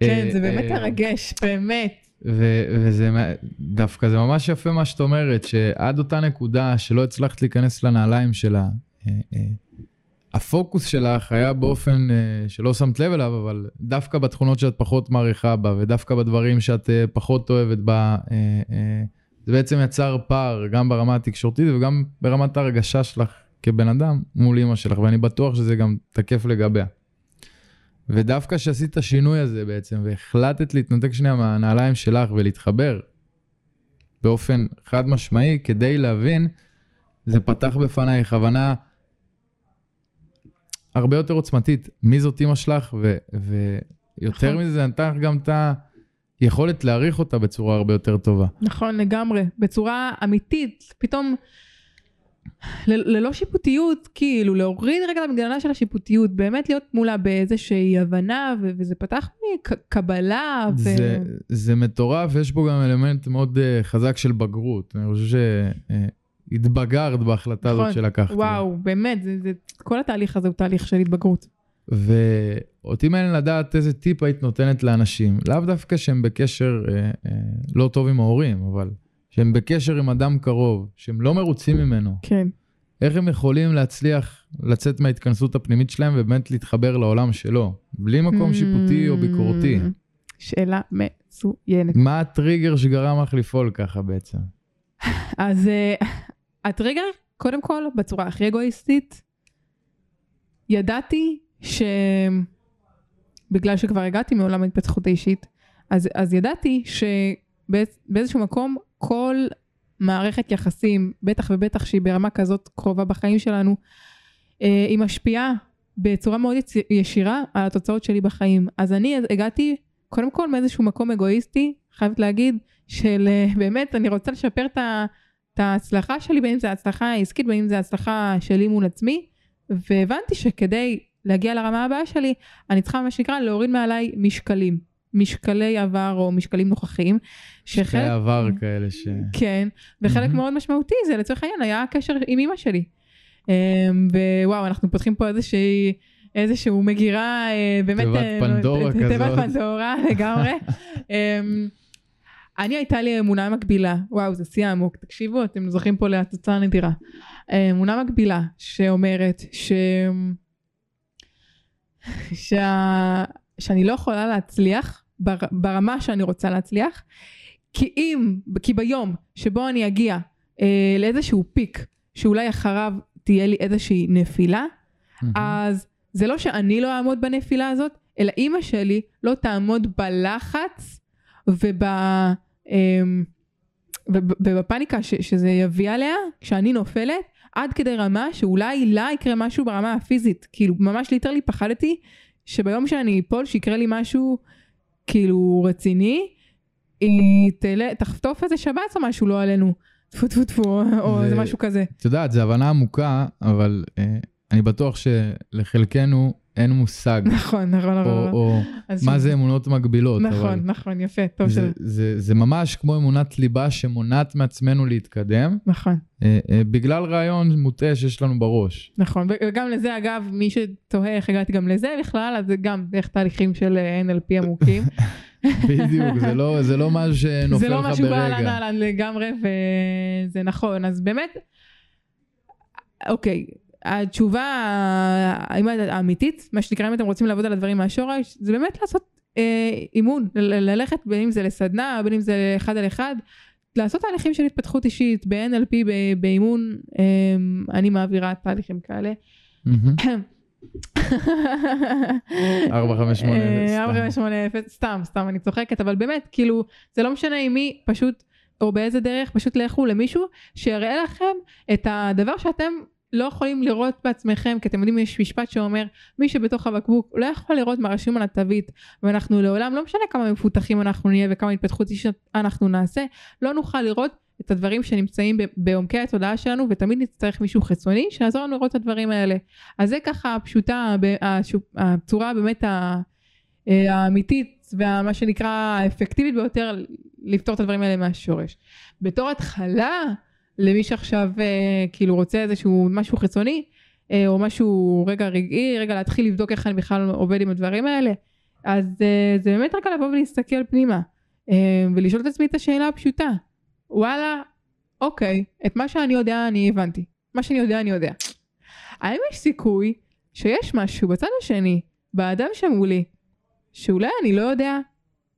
כן, זה באמת אה, מרגש, באמת. וזה דווקא זה ממש יפה מה שאת אומרת, שעד אותה נקודה שלא הצלחת להיכנס לנעליים שלה, אה, אה, הפוקוס שלך היה באופן שלא שמת לב אליו, אבל דווקא בתכונות שאת פחות מעריכה בה, ודווקא בדברים שאת פחות אוהבת בה, זה בעצם יצר פער גם ברמה התקשורתית וגם ברמת ההרגשה שלך כבן אדם מול אימא שלך, ואני בטוח שזה גם תקף לגביה. ודווקא כשעשית את השינוי הזה בעצם, והחלטת להתנתק שנייה מהנעליים שלך ולהתחבר באופן חד משמעי, כדי להבין, זה פתח בפנייך הבנה הרבה יותר עוצמתית, מי זאת אימא שלך, ו- ויותר נכון. מזה, זה נתן לך גם את היכולת להעריך אותה בצורה הרבה יותר טובה. נכון, לגמרי, בצורה אמיתית. פתאום... ללא שיפוטיות, כאילו להוריד רגע את המגננה של השיפוטיות, באמת להיות מולה באיזושהי הבנה, ו- וזה פתח לי קבלה. ו... זה, זה מטורף, יש פה גם אלמנט מאוד uh, חזק של בגרות. אני חושב שהתבגרת uh, בהחלטה נכון, הזאת שלקחת. וואו, באמת, זה, זה, כל התהליך הזה הוא תהליך של התבגרות. ואותי מעניין לדעת איזה טיפ היית נותנת לאנשים, לאו דווקא שהם בקשר אה, אה, לא טוב עם ההורים, אבל שהם בקשר עם אדם קרוב, שהם לא מרוצים ממנו. כן. איך הם יכולים להצליח לצאת מההתכנסות הפנימית שלהם ובאמת להתחבר לעולם שלו, בלי מקום mm. שיפוטי או ביקורתי? שאלה מצוינת. מה הטריגר שגרם לך לפעול ככה בעצם? אז uh, הטריגר, קודם כל, בצורה הכי אגואיסטית, ידעתי שבגלל שכבר הגעתי מעולם ההתפתחות האישית, אז, אז ידעתי שבאיזשהו מקום כל מערכת יחסים, בטח ובטח שהיא ברמה כזאת קרובה בחיים שלנו, אה, היא משפיעה בצורה מאוד ישירה על התוצאות שלי בחיים. אז אני הגעתי קודם כל מאיזשהו מקום אגואיסטי, חייבת להגיד, של אה, באמת אני רוצה לשפר את ההצלחה שלי, בין אם זה הצלחה העסקית, בין אם זה הצלחה שלי מול עצמי, והבנתי שכדי להגיע לרמה הבאה שלי, אני צריכה מה שנקרא להוריד מעליי משקלים. משקלי עבר או משקלים נוכחים. שחלק... משקלי עבר כאלה ש... כן, וחלק mm-hmm. מאוד משמעותי זה לצורך העניין היה הקשר עם אמא שלי. אמ, ווואו, אנחנו פותחים פה איזושהי... איזשהו מגירה אה, באמת... תיבת אה, פנדורה כזאת. תיבת פנדורה לגמרי. אמ, אני הייתה לי אמונה מקבילה, וואו זה שיא עמוק, תקשיבו אתם זוכרים פה לתוצאה נדירה. אמונה מקבילה שאומרת ש... שה... שאני לא יכולה להצליח בר, ברמה שאני רוצה להצליח, כי אם, כי ביום שבו אני אגיע אה, לאיזשהו פיק, שאולי אחריו תהיה לי איזושהי נפילה, mm-hmm. אז זה לא שאני לא אעמוד בנפילה הזאת, אלא אימא שלי לא תעמוד בלחץ וב... אה, ובפאניקה ש, שזה יביא עליה, כשאני נופלת, עד כדי רמה שאולי לה יקרה משהו ברמה הפיזית. כאילו, ממש ליטרלי פחדתי שביום שאני אפול, שיקרה לי משהו כאילו רציני, היא תחטוף איזה שבץ או משהו לא עלינו. טפו טפו טפו, או איזה משהו כזה. את יודעת, זו הבנה עמוקה, אבל אה, אני בטוח שלחלקנו אין מושג. נכון, נכון, או, נכון. או אז מה ש- זה אמונות מגבילות. אבל נכון, נכון, יפה, טוב זה, שזה, זה, זה ממש כמו אמונת ליבה שמונעת מעצמנו להתקדם, נכון. אה, אה, בגלל רעיון מוטעה שיש לנו בראש. נכון, וגם לזה אגב, מי שתוהה איך הגעתי גם לזה בכלל, אז זה גם דרך תהליכים של אה, NLP עמוקים. בדיוק, זה לא, זה לא משהו שנופל זה לא לך משהו ברגע. באהלן אהלן לגמרי, וזה נכון. אז באמת, אוקיי, התשובה האמיתית, מה שנקרא, אם אתם רוצים לעבוד על הדברים מהשורש, זה באמת לעשות אה, אימון, ללכת בין אם זה לסדנה, בין אם זה אחד על אחד, לעשות תהליכים של התפתחות אישית, ב-NLP, באימון, אה, אני מעבירה תהליכים כאלה. ארבע, אה. ארבע, חמש, שמונה, אפס, סתם, סתם, אני צוחקת, אבל באמת, כאילו, זה לא משנה עם מי, פשוט, או באיזה דרך, פשוט לכו למישהו שיראה לכם את הדבר שאתם לא יכולים לראות בעצמכם, כי אתם יודעים, יש משפט שאומר, מי שבתוך הבקבוק לא יכול לראות מה רשום על התווית, ואנחנו לעולם, לא משנה כמה מפותחים אנחנו נהיה וכמה התפתחות אישית אנחנו נעשה, לא נוכל לראות את הדברים שנמצאים בעומקי התודעה שלנו, ותמיד נצטרך מישהו חיצוני שיעזור לנו לראות את הדברים האלה. אז זה ככה הפשוטה, הצורה באמת אה, האמיתית ומה שנקרא האפקטיבית ביותר לפתור את הדברים האלה מהשורש. בתור התחלה, למי שעכשיו אה, כאילו רוצה איזשהו משהו חיצוני, אה, או משהו רגע רגעי, רגע להתחיל לבדוק איך אני בכלל עובד עם הדברים האלה, אז אה, זה באמת רגע לבוא ולהסתכל פנימה, אה, ולשאול את עצמי את השאלה הפשוטה, וואלה, אוקיי, את מה שאני יודע אני הבנתי, מה שאני יודע אני יודע. האם יש סיכוי שיש משהו בצד השני, באדם שמולי, שאולי אני לא יודע,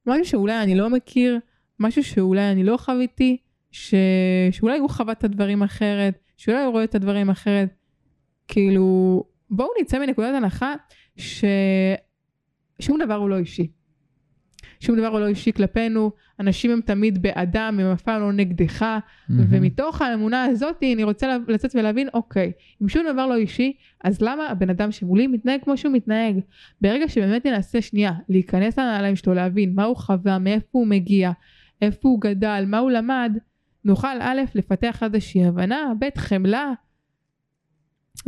משהו שאולי אני לא מכיר, משהו שאולי אני לא חוויתי, ש... שאולי הוא חווה את הדברים אחרת, שאולי הוא רואה את הדברים אחרת. כאילו, בואו נצא מנקודת הנחה ששום דבר הוא לא אישי. שום דבר הוא לא אישי כלפינו, אנשים הם תמיד באדם, הם אף פעם לא נגדך, מהמם. ומתוך האמונה הזאת אני רוצה לצאת ולהבין, אוקיי, אם שום דבר לא אישי, אז למה הבן אדם שמולי מתנהג כמו שהוא מתנהג? ברגע שבאמת ננסה שנייה להיכנס לנעליים שלו, להבין מה הוא חווה, מאיפה הוא מגיע, איפה הוא גדל, מה הוא למד, נוכל א', לפתח איזושהי הבנה, ב', חמלה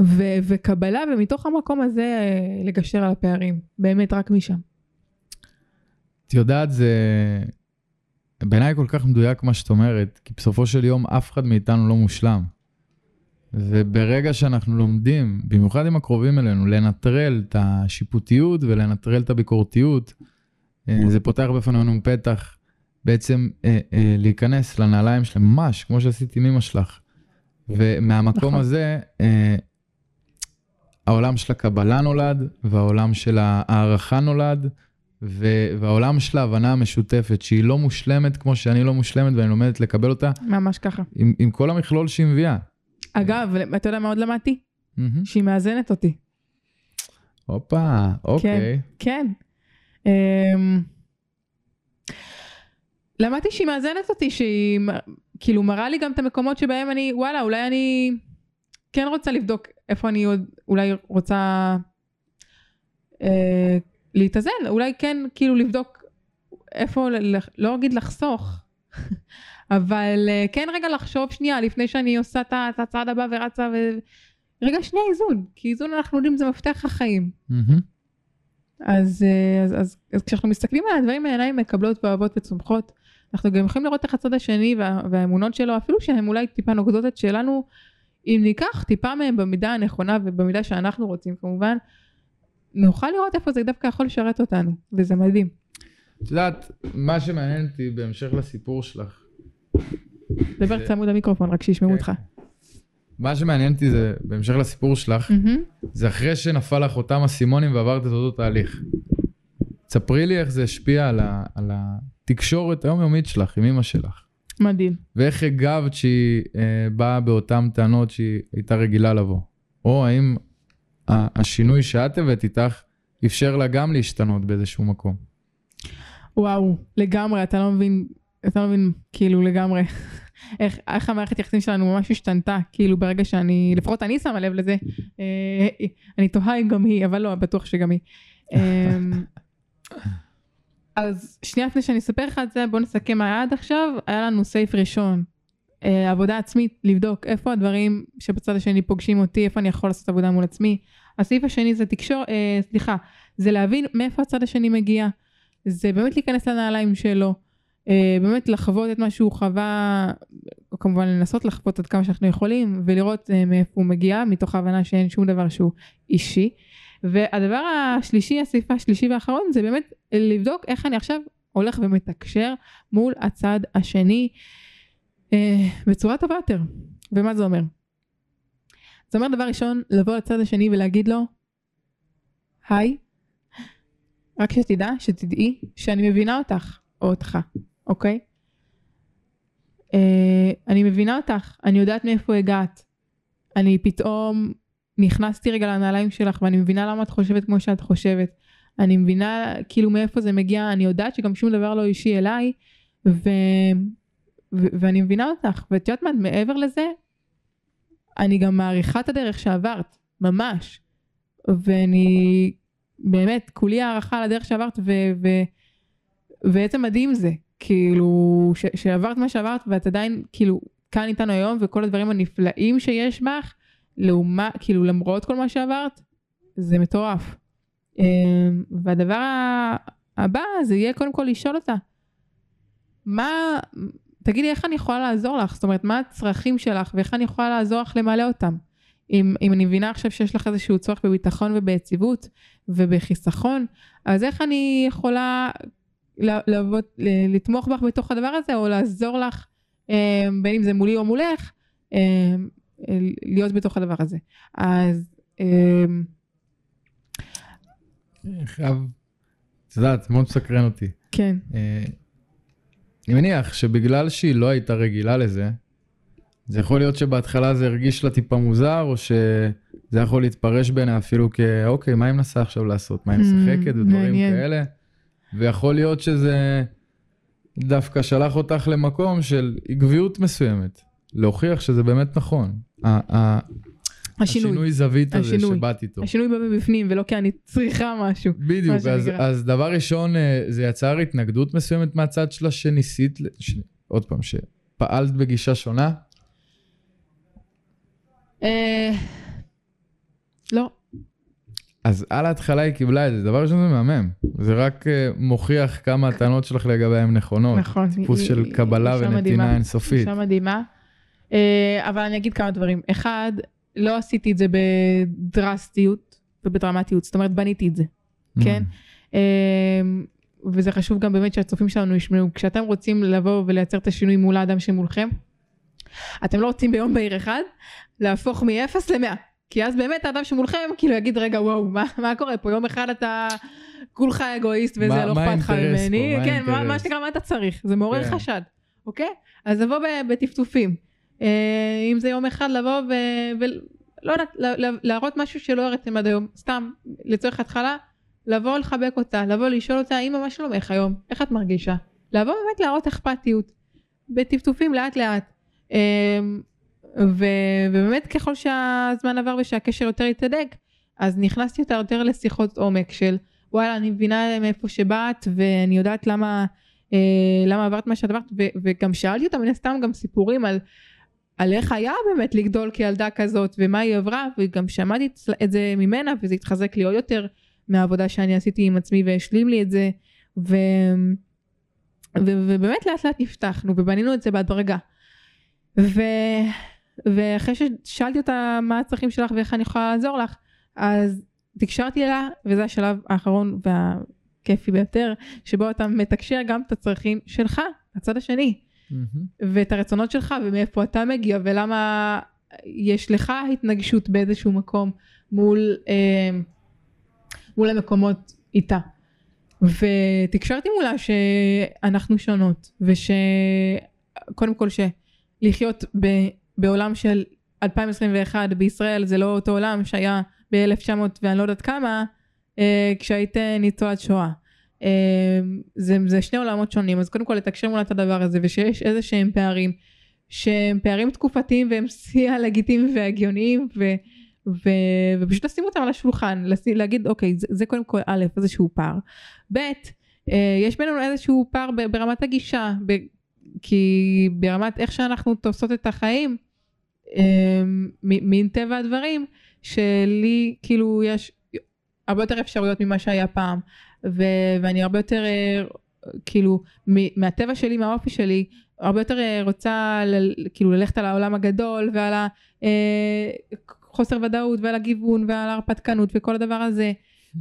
ו- וקבלה, ומתוך המקום הזה אה, לגשר על הפערים, באמת רק משם. את יודעת, זה בעיניי כל כך מדויק מה שאת אומרת, כי בסופו של יום אף אחד מאיתנו לא מושלם. וברגע שאנחנו לומדים, במיוחד עם הקרובים אלינו, לנטרל את השיפוטיות ולנטרל את הביקורתיות, אה, זה פותח בפנינו פתח בעצם אה, אה, להיכנס לנעליים שלהם, ממש כמו שעשיתי עם אמא שלך. ומהמקום נכון. הזה, אה, העולם של הקבלה נולד, והעולם של הערכה נולד, ו- והעולם של ההבנה המשותפת, שהיא לא מושלמת כמו שאני לא מושלמת ואני לומדת לקבל אותה, ממש ככה. עם, עם כל המכלול שהיא מביאה. אגב, אתה יודע מה עוד למדתי? מהמם. שהיא מאזנת אותי. הופה, אוקיי. כן. אמ, למדתי שהיא מאזנת אותי, שהיא כאילו מראה לי גם את המקומות שבהם אני, וואלה, אולי אני כן רוצה לבדוק איפה אני עוד, אולי רוצה אה, להתאזן, אולי כן כאילו לבדוק איפה, לא אגיד לחסוך, אבל אה, כן רגע לחשוב שנייה לפני שאני עושה את הצעד הבא ורצה, ו... רגע שנייה איזון, כי איזון אנחנו יודעים זה מפתח החיים. אז, אה, אז, אז, אז כשאנחנו מסתכלים על הדברים מהעיניים מקבלות ואוהבות וצומחות, אנחנו גם יכולים לראות איך הצד השני וה, והאמונות שלו, אפילו שהן אולי טיפה נוגדות את שלנו, אם ניקח טיפה מהם במידה הנכונה ובמידה שאנחנו רוצים כמובן, נוכל לראות איפה זה דווקא יכול לשרת אותנו, וזה מדהים. את יודעת, מה שמעניין אותי בהמשך לסיפור שלך, דבר זה- צמוד למיקרופון, רק שישמעו כן. אותך. מה שמעניין אותי זה, בהמשך לסיפור שלך, מהמם. זה אחרי שנפל לך אותם אסימונים ועברת את אותו תהליך. ספרי לי איך זה השפיע על, ה, על התקשורת היומיומית שלך עם אמא שלך. מדהים. ואיך הגבת שהיא אה, באה באותן טענות שהיא הייתה רגילה לבוא. או האם ה- השינוי שאת הבאת איתך אפשר לה גם להשתנות באיזשהו מקום. וואו, לגמרי, אתה לא מבין, אתה לא מבין, כאילו לגמרי, איך, איך המערכת יחסים שלנו ממש השתנתה, כאילו ברגע שאני, לפחות אני שמה לב לזה, אה, אני תוהה אם גם היא, אבל לא, בטוח שגם היא. אה, אז שנייה לפני שאני אספר לך את זה, בוא נסכם מה היה עד עכשיו, היה לנו סייף ראשון, אה, עבודה עצמית, לבדוק איפה הדברים שבצד השני פוגשים אותי, איפה אני יכול לעשות עבודה מול עצמי, הסעיף השני זה תקשור, אה, סליחה, זה להבין מאיפה הצד השני מגיע. זה באמת להיכנס לנעליים שלו. אה, באמת לחוות את מה שהוא חווה, או כמובן לנסות לחוות עד כמה שאנחנו יכולים, ולראות אה, מאיפה הוא מגיע, מתוך ההבנה שאין שום דבר שהוא אישי. והדבר השלישי, הסעיף השלישי והאחרון, זה באמת לבדוק איך אני עכשיו הולך ומתקשר מול הצד השני אה, בצורה טובה יותר. ומה זה אומר? זה אומר דבר ראשון, לבוא לצד השני ולהגיד לו, היי, רק שתדע, שתדעי, שאני מבינה אותך, או אותך, אוקיי? אה, אני מבינה אותך, אני יודעת מאיפה הגעת. אני פתאום נכנסתי רגע לנעליים שלך ואני מבינה למה את חושבת כמו שאת חושבת. אני מבינה כאילו מאיפה זה מגיע, אני יודעת שגם שום דבר לא אישי אליי, ו... ו... ואני מבינה אותך, ואת יודעת מה, מעבר לזה, אני גם מעריכה את הדרך שעברת, ממש. ואני באמת, כולי הערכה על הדרך שעברת, ו... ו... ועצם מדהים זה, כאילו, ש... שעברת מה שעברת, ואת עדיין, כאילו, כאן איתנו היום, וכל הדברים הנפלאים שיש בך, לעומת, כאילו, למרות כל מה שעברת, זה מטורף. אמ, והדבר הבא זה יהיה קודם כל לשאול אותה, מה, תגידי איך אני יכולה לעזור לך, זאת אומרת מה הצרכים שלך ואיך אני יכולה לעזור לך למלא אותם. אם, אם אני מבינה עכשיו שיש לך איזשהו צורך בביטחון וביציבות ובחיסכון, אז איך אני יכולה לעבוד, לתמוך בך בתוך הדבר הזה או לעזור לך, אמ, בין אם זה מולי או מולך, אמ, להיות בתוך הדבר הזה. אז חייב, את יודעת, מאוד מסקרן אותי. כן. אה, אני מניח שבגלל שהיא לא הייתה רגילה לזה, זה יכול להיות שבהתחלה זה הרגיש לה טיפה מוזר, או שזה יכול להתפרש בעיניי אפילו כאוקיי, מה היא מנסה עכשיו לעשות? מה היא משחקת mm, ודברים כאלה? ויכול להיות שזה דווקא שלח אותך למקום של עקביות מסוימת, להוכיח שזה באמת נכון. השינוי. השינוי זווית הזה שבאת איתו. השינוי בא מבפנים ולא כי אני צריכה משהו. בדיוק, אז, אז דבר ראשון, אה, זה יצר התנגדות מסוימת מהצד שלה שניסית, ש... עוד פעם, שפעלת בגישה שונה? אה... לא. אז על ההתחלה היא קיבלה את זה, דבר ראשון זה מהמם, זה רק uh, מוכיח כמה הטענות שלך לגביה הן נכונות. נכון. טיפוס של קבלה ונתינה אינסופית. אישה מדהימה. Uh, אבל אני אגיד כמה דברים. אחד, לא עשיתי את זה בדרסטיות ובדרמטיות, זאת אומרת בניתי את זה, mm. כן? אמ, וזה חשוב גם באמת שהצופים שלנו ישמעו, כשאתם רוצים לבוא ולייצר את השינוי מול האדם שמולכם, אתם לא רוצים ביום בהיר אחד להפוך מ-0 ל-100, כי אז באמת האדם שמולכם כאילו יגיד רגע וואו מה, מה קורה פה יום אחד אתה כולך אגואיסט וזה מה, לא אכפת לך ממני, כן מה, מה שנקרא מה אתה צריך, זה מעורר כן. חשד, אוקיי? אז לבוא בטפטופים. אה, אם זה יום אחד לבוא ולא יודעת, להראות משהו שלא הראיתם עד היום, סתם לצורך התחלה, לבוא לחבק אותה, לבוא לשאול אותה, אמא מה שלומך היום, איך את מרגישה? לבוא באמת להראות אכפתיות, בטפטופים לאט לאט. אה, ו- ובאמת ככל שהזמן עבר ושהקשר יותר התהדק, אז נכנסתי יותר יותר לשיחות עומק של וואלה אני מבינה מאיפה שבאת ואני יודעת למה, אה, למה עברת מה שאת עברת ו- וגם שאלתי אותה מן הסתם גם סיפורים על על איך היה באמת לגדול כילדה כזאת ומה היא עברה? וגם שמעתי את זה ממנה וזה התחזק לי עוד יותר מהעבודה שאני עשיתי עם עצמי והשלים לי את זה. ו... ו... ובאמת לאט לאט נפתחנו ובנינו את זה בהדרגה ו... ואחרי ששאלתי אותה מה הצרכים שלך ואיך אני יכולה לעזור לך אז תקשרתי אליה וזה השלב האחרון והכיפי ביותר שבו אתה מתקשר גם את הצרכים שלך הצד השני. ואת הרצונות שלך ומאיפה אתה מגיע ולמה יש לך התנגשות באיזשהו מקום מול, אה, מול המקומות איתה. ותקשרתי מולה שאנחנו שונות ושקודם כל שלחיות ב, בעולם של 2021 בישראל זה לא אותו עולם שהיה ב-1900 ואני לא יודעת כמה אה, כשהיית ניצולת שואה. אמ, זה, זה שני עולמות שונים אז קודם כל לתקשר מול את הדבר הזה ושיש איזה שהם פערים שהם פערים תקופתיים והם שיא הלגיטימיים והגיוניים ו, ו, ופשוט לשים אותם על השולחן לשים, להגיד אוקיי זה, זה קודם כל א' איזשהו פער. ב' אה, יש בינינו איזשהו פער ברמת הגישה ב, כי ברמת איך שאנחנו תופסות את החיים אמ, מין טבע הדברים שלי כאילו יש הרבה יותר אפשרויות ממה שהיה פעם, ו- ואני הרבה יותר אה, כאילו מהטבע שלי, מהאופי שלי, הרבה יותר אה, רוצה ל- כאילו ללכת על העולם הגדול ועל החוסר ודאות ועל הגיוון ועל ההרפתקנות וכל הדבר הזה.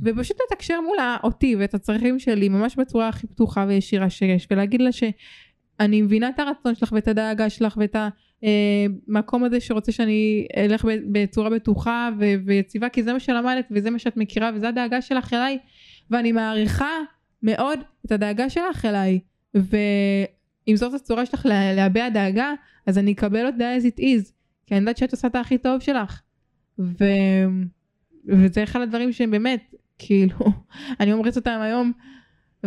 ופשוט לתקשר מולה אותי ואת הצרכים שלי ממש בצורה הכי פתוחה וישירה שיש ולהגיד לה שאני מבינה את הרצון שלך ואת הדאגה שלך ואת המקום הזה שרוצה שאני אלך בצורה בטוחה ו- ויציבה כי זה מה שלמדת וזה מה שאת מכירה וזה הדאגה שלך אליי ואני מעריכה מאוד את הדאגה שלך אליי ואם זאת הצורה שלך לה- להביע דאגה אז אני אקבל אותה as it is כי אני יודעת שאת עושה את הכי טוב שלך. ו... וזה אחד הדברים שהם באמת כאילו אני אומרת אותם היום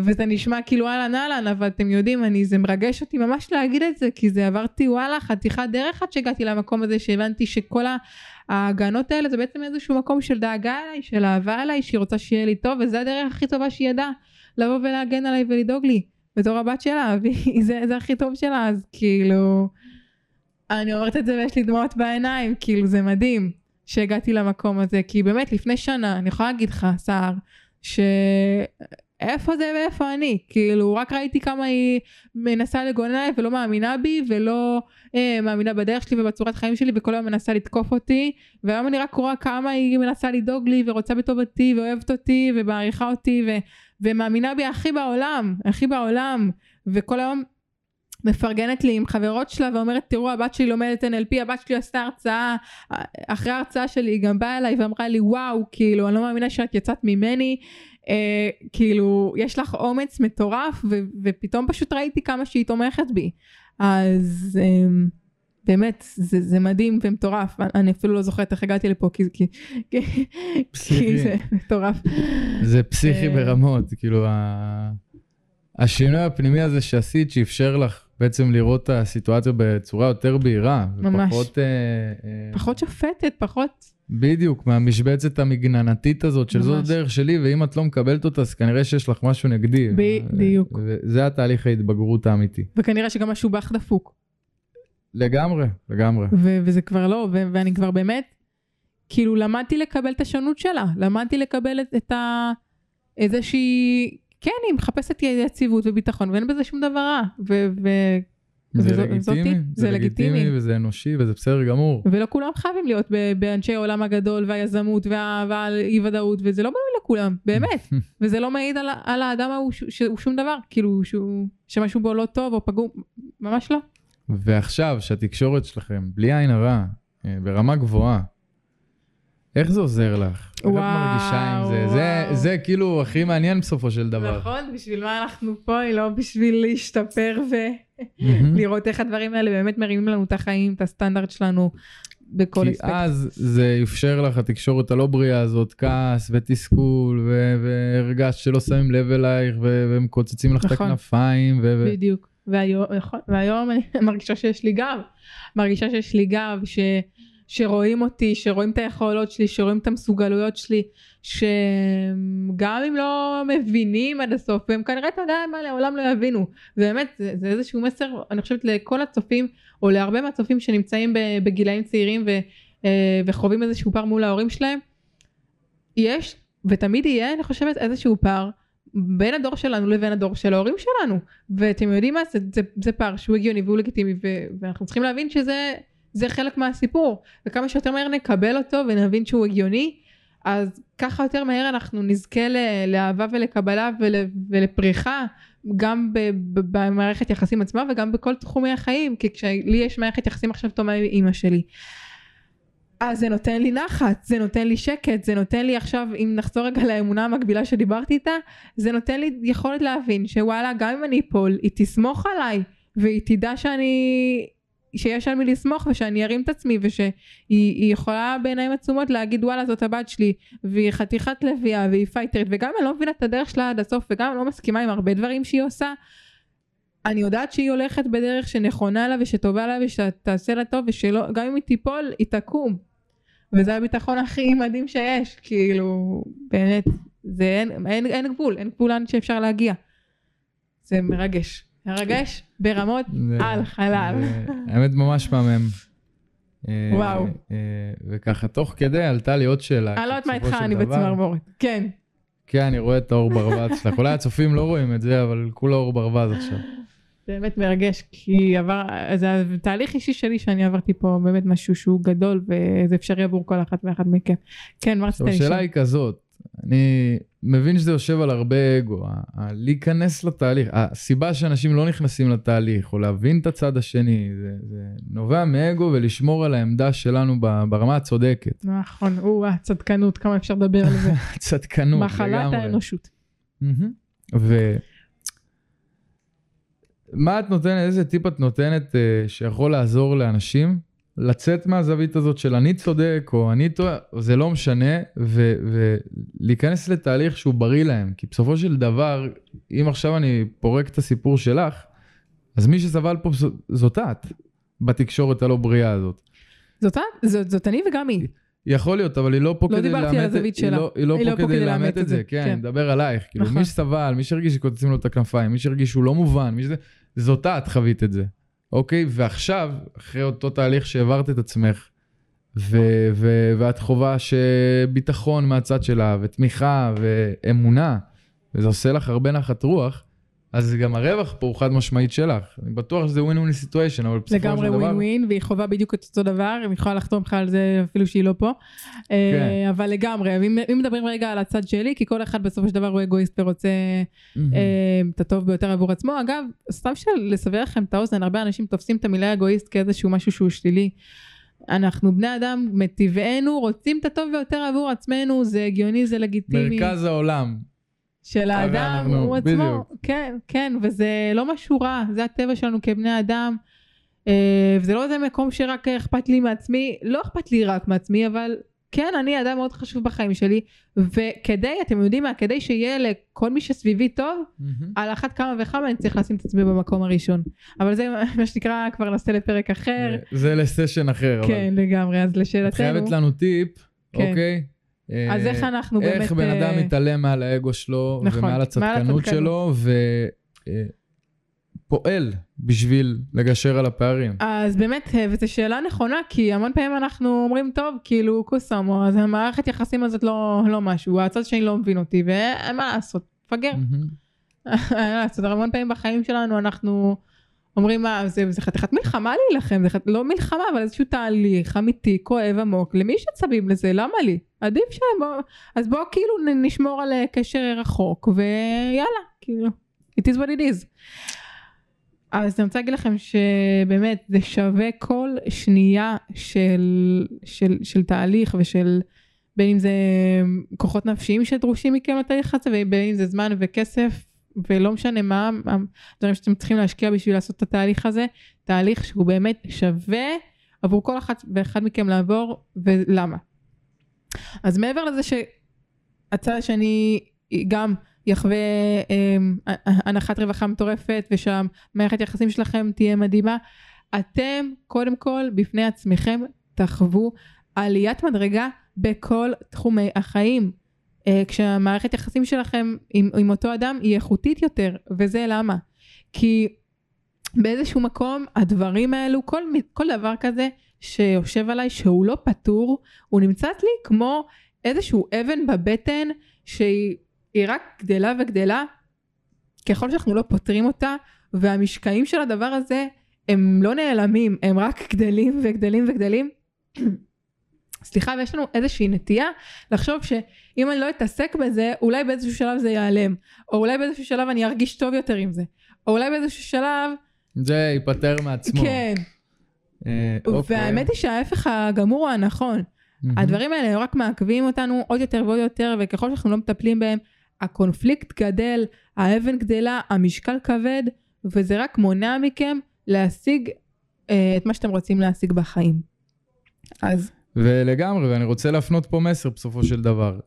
וזה נשמע כאילו אהלן אהלן אבל אתם יודעים אני זה מרגש אותי ממש להגיד את זה כי זה עברתי וואלה חתיכת דרך עד שהגעתי למקום הזה שהבנתי שכל ההגנות האלה זה בעצם איזשהו מקום של דאגה אליי של אהבה אליי שהיא רוצה שיהיה לי טוב וזה הדרך הכי טובה שהיא ידעה לבוא ולהגן עליי ולדאוג לי. בתור הבת שלה וזה זה הכי טוב שלה אז כאילו אני אומרת את זה ויש לי דמעות בעיניים כאילו זה מדהים שהגעתי למקום הזה, כי באמת לפני שנה, אני יכולה להגיד לך, סער, שאיפה זה ואיפה אני, כאילו רק ראיתי כמה היא מנסה לגונן עליי ולא מאמינה בי ולא אה, מאמינה בדרך שלי ובצורת חיים שלי וכל היום מנסה לתקוף אותי. והיום אני רק רואה כמה היא מנסה לדאוג לי ורוצה בטובתי ואוהבת אותי ומעריכה אותי ו- ומאמינה בי הכי בעולם, הכי בעולם. וכל היום מפרגנת לי עם חברות שלה ואומרת תראו הבת שלי לומדת NLP הבת שלי עשתה הרצאה. אחרי ההרצאה שלי היא גם באה אליי ואמרה לי וואו כאילו אני לא מאמינה שאת יצאת ממני אה, כאילו יש לך אומץ מטורף ו- ופתאום פשוט ראיתי כמה שהיא תומכת בי אז אה, באמת זה, זה מדהים ומטורף אני אפילו לא זוכרת איך הגעתי לפה כי, כי, כי, זה מטורף זה פסיכי אה. ברמות כאילו ה... השינוי הפנימי הזה שעשית שאפשר לך בעצם לראות את הסיטואציה בצורה יותר בהירה. ממש. ופחות... אה, אה, פחות שופטת פחות בדיוק, מהמשבצת המגננתית הזאת של זאת. הדרך שלי, ואם את לא מקבלת אותה, אז כנראה שיש לך משהו נגדי. בדיוק. וזה התהליך ההתבגרות האמיתי. וכנראה שגם משהו בך דפוק לגמרי, לגמרי. וזה כבר לא, ואני כבר באמת, כאילו למדתי לקבל את השונות שלה, למדתי לקבל את, את ה... איזושהי, כן, היא מחפשת יציבות וביטחון, ואין בזה שום דבר רע, ו- זה וזו- לגיטימי, זאתי, זה זה לגיטימי לגיטימי. וזה אנושי וזה בסדר גמור. ולא כולם חייבים להיות באנשי העולם הגדול והיזמות וה- והאי ודאות, וזה לא בנוי לכולם, באמת, וזה לא מעיד על, על האדם ההוא ש- שהוא שום דבר, כאילו שהוא, שמשהו בו לא טוב או פגום, ממש לא. ועכשיו, שהתקשורת שלכם, בלי עין הרע, אה, ברמה גבוהה, איך זה עוזר לך? איך את וואו, מרגישה עם זה? זה? וואו. זה כאילו הכי מעניין בסופו של דבר. נכון, בשביל מה אנחנו פה, היא לא בשביל להשתפר. ולראות איך הדברים האלה באמת מרימים לנו את החיים, את הסטנדרט שלנו בכל כי אספקט. אז זה אפשר לך, התקשורת הלא בריאה הזאת, כעס ותסכול, ו- והרגשת שלא שמים לב אלייך, ו- ומקוצצים לך את נכון. הכנפיים, ו- ו- בדיוק. והיום, נכון, והיום אני מרגישה שיש לי גב. מרגישה שיש לי גב, ש, שרואים אותי, שרואים את היכולות שלי, שרואים את המסוגלויות שלי, שגם אם לא מבינים עד הסוף, הם כנראה, אתה יודע מה, לעולם לא יבינו. ובאמת, זה, זה איזשהו מסר, אני חושבת, לכל הצופים, או להרבה מהצופים שנמצאים בגילאים צעירים ו, אה, וחווים איזשהו פער מול ההורים שלהם. יש, ותמיד יהיה, אני חושבת, איזשהו פער. בין הדור שלנו לבין הדור של ההורים שלנו ואתם יודעים מה זה, זה, זה פער שהוא הגיוני והוא לגיטימי ו, ואנחנו צריכים להבין שזה זה חלק מהסיפור. וכמה שיותר מהר נקבל אותו ונבין שהוא הגיוני אז ככה יותר מהר אנחנו נזכה לאהבה ולקבלה ול, ולפריחה גם ב, ב, במערכת יחסים עצמה וגם בכל תחומי החיים כי כשלי יש מערכת יחסים עכשיו טובה עם אימא שלי. אז זה נותן לי נחת, זה נותן לי שקט, זה נותן לי עכשיו, אם נחזור רגע לאמונה המקבילה שדיברתי איתה, זה נותן לי יכולת להבין שוואלה, גם אם אני אפול, היא תסמוך עליי, והיא תדע שאני, שיש על מי לסמוך, ושאני ארים את עצמי, ושהיא היא יכולה בעיניים עצומות להגיד וואלה זאת הבת שלי, והיא חתיכת לביאה, והיא פייטרית, וגם אני לא מבינה את הדרך שלה עד הסוף, וגם אני לא מסכימה עם הרבה דברים שהיא עושה, אני יודעת שהיא הולכת בדרך שנכונה לה ושטובה לה ושתעשה לה טוב ושגם אם היא תיפול היא תקום. וזה הביטחון הכי מדהים שיש כאילו באמת זה אין, אין, אין גבול אין גבול לאן שאפשר להגיע. זה מרגש מרגש ברמות זה- על חלל זה- האמת ממש מהמם. אה, וואו. אה, וככה, תוך כדי עלתה לי עוד שאלה. אני לא יודעת מה איתך, אני בצמרמורת. כן. כן, אני רואה את האור ברווז שלך. אולי הצופים לא רואים את זה, אבל כולו אור ברווז עכשיו. באמת מרגש, כי עבר, זה תהליך אישי שלי שאני עברתי פה, באמת משהו שהוא גדול, וזה אפשרי עבור כל אחת ואחת מכם. כן, מה רצית לשאול? השאלה היא כזאת, אני מבין שזה יושב על הרבה אגו, להיכנס לתהליך, הסיבה שאנשים לא נכנסים לתהליך, או להבין את הצד השני, זה, זה נובע מאגו ולשמור על העמדה שלנו ברמה הצודקת. נכון, או צדקנות, כמה אפשר לדבר על זה. צדקנות, מחלת לגמרי. האנושות. מהמם. ו... מה את נותנת, איזה טיפ את נותנת אה, שיכול לעזור לאנשים לצאת מהזווית הזאת של אני צודק או אני טועה, זה לא משנה, ו- ולהיכנס לתהליך שהוא בריא להם. כי בסופו של דבר, אם עכשיו אני פורק את הסיפור שלך, אז מי שסבל פה זאת את, בתקשורת הלא בריאה הזאת. זאת את? זאת זאת אני וגם היא. יכול להיות, אבל היא לא פה לא כדי דיברתי על לאמת, הזווית היא שלה. לא, היא לא פה כדי לאמת את זה, כן, כן. אני מדבר עלייך, כאילו נכון. מי שסבל, מי שהרגיש שקוצצים לו את הכנפיים, מי שהרגיש שהוא לא מובן, מי שזה, זאת את חווית את זה, אוקיי? ועכשיו, אחרי אותו תהליך שהעברת את עצמך, ו- ו- ואת חווה שביטחון מהצד שלה, ותמיכה, ואמונה, וזה עושה לך הרבה נחת רוח, אז גם הרווח פה הוא חד משמעית שלך. אני בטוח שזה ווין ווין סיטואשן, אבל בסופו של דבר... לגמרי ווין ווין, והיא חווה בדיוק את אותו דבר, היא יכולה לחתום לך על זה אפילו שהיא לא פה. אה, אבל לגמרי, אם אם מדברים רגע על הצד שלי, כי כל אחד בסופו של דבר הוא אגואיסט ורוצה מהמם. אה, את הטוב ביותר עבור עצמו. אגב, סתם של לסבר לכם את האוזן, הרבה אנשים תופסים את המילה אגואיסט כאיזשהו משהו שהוא שלילי. אנחנו בני אדם מטבענו רוצים את הטוב ביותר עבור עצמנו, זה הגיוני, זה לגיטימי. מרכז העולם. של האדם אנחנו- הוא עצמו. בדיוק. כן, כן, וזה לא משהו רע, זה הטבע שלנו כבני אדם. אה, וזה לא איזה מקום שרק אכפת לי מעצמי, לא אכפת לי רק מעצמי, אבל כן, אני אדם מאוד חשוב בחיים שלי, וכדי, אתם יודעים מה, כדי שיהיה לכל מי שסביבי טוב, מהמם. על אחת כמה וכמה אני צריך לשים את עצמי במקום הראשון. אבל זה מה שנקרא כבר נעשה לפרק אחר. זה לסשן אחר, אבל כן, לגמרי, אז את לשאלתנו, חייבת לנו טיפ, כן. אוקיי? אז אה, איך אנחנו באמת... איך בן אדם אה, מתעלם מעל האגו שלו, נכון, ומעל מעל הצדקנות. שלו, ופועל בשביל לגשר על הפערים. אז באמת, אה, וזו שאלה נכונה, כי המון פעמים אנחנו אומרים, טוב, כאילו, קוסאמו, אז המערכת יחסים הזאת לא, לא משהו, הצד שני לא מבין אותי, ומה לעשות, מפגר. המון פעמים בחיים שלנו אנחנו אומרים, מה, זה, זה חתיכת מלחמה להילחם, זה חת... לא מלחמה, אבל איזשהו תהליך אמיתי, כואב, עמוק, למי שצבים לזה, למה לי? עדיף שהם, בוא... אז בואו כאילו נשמור על אה, קשר רחוק, ויאללה, כאילו, it is what it is. אז אני רוצה להגיד לכם שבאמת זה שווה כל שנייה של, של, של תהליך ושל בין אם זה כוחות נפשיים שדרושים מכם לתהליך הזה ובין אם זה זמן וכסף ולא משנה מה הדברים שאתם צריכים להשקיע בשביל לעשות את התהליך הזה, תהליך שהוא באמת שווה עבור כל אחת ואחד מכם לעבור ולמה. אז מעבר לזה שהצד השני גם יחווה אה, הנחת רווחה מטורפת ושהמערכת יחסים שלכם תהיה מדהימה, אתם קודם כל בפני עצמכם תחוו עליית מדרגה בכל תחומי החיים. אה, כשהמערכת יחסים שלכם עם, עם אותו אדם היא איכותית יותר, וזה למה? כי באיזשהו מקום הדברים האלו, כל, כל דבר כזה שיושב עליי שהוא לא פתור, הוא נמצא לי כמו איזשהו אבן בבטן שהיא היא רק גדלה וגדלה, ככל שאנחנו לא פותרים אותה, והמשקעים של הדבר הזה הם לא נעלמים, הם רק גדלים וגדלים וגדלים. סליחה, ויש לנו איזושהי נטייה לחשוב שאם אני לא אתעסק בזה, אולי באיזשהו שלב זה ייעלם, או אולי באיזשהו שלב אני ארגיש טוב יותר עם זה, או אולי באיזשהו שלב, זה ייפטר מעצמו. כן, אה, אוקיי. והאמת היא שההפך הגמור הוא הנכון. מהמם. הדברים האלה רק מעכבים אותנו עוד יותר ועוד יותר, וככל שאנחנו לא מטפלים בהם, הקונפליקט גדל, האבן גדלה, המשקל כבד, וזה רק מונע מכם להשיג אה, את מה שאתם רוצים להשיג בחיים. אז ולגמרי, ואני רוצה להפנות פה מסר בסופו של דבר.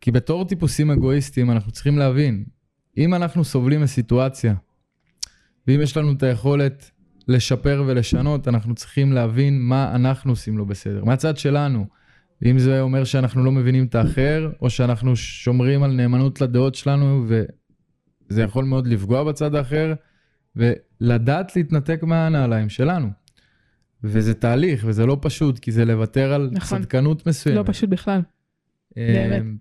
כי בתור טיפוסים אגואיסטים אנחנו צריכים להבין, אם אנחנו סובלים מסיטואציה, ואם יש לנו את היכולת לשפר ולשנות, אנחנו צריכים להבין מה אנחנו עושים לא בסדר, מהצד שלנו. אם זה אומר שאנחנו לא מבינים את האחר, או שאנחנו שומרים על נאמנות לדעות שלנו, וזה יכול מאוד לפגוע בצד האחר, ולדעת להתנתק מהנעליים שלנו. וזה תהליך, וזה לא פשוט, כי זה לוותר על נכון. צדקנות מסוימת. לא פשוט בכלל. באמת. אמ,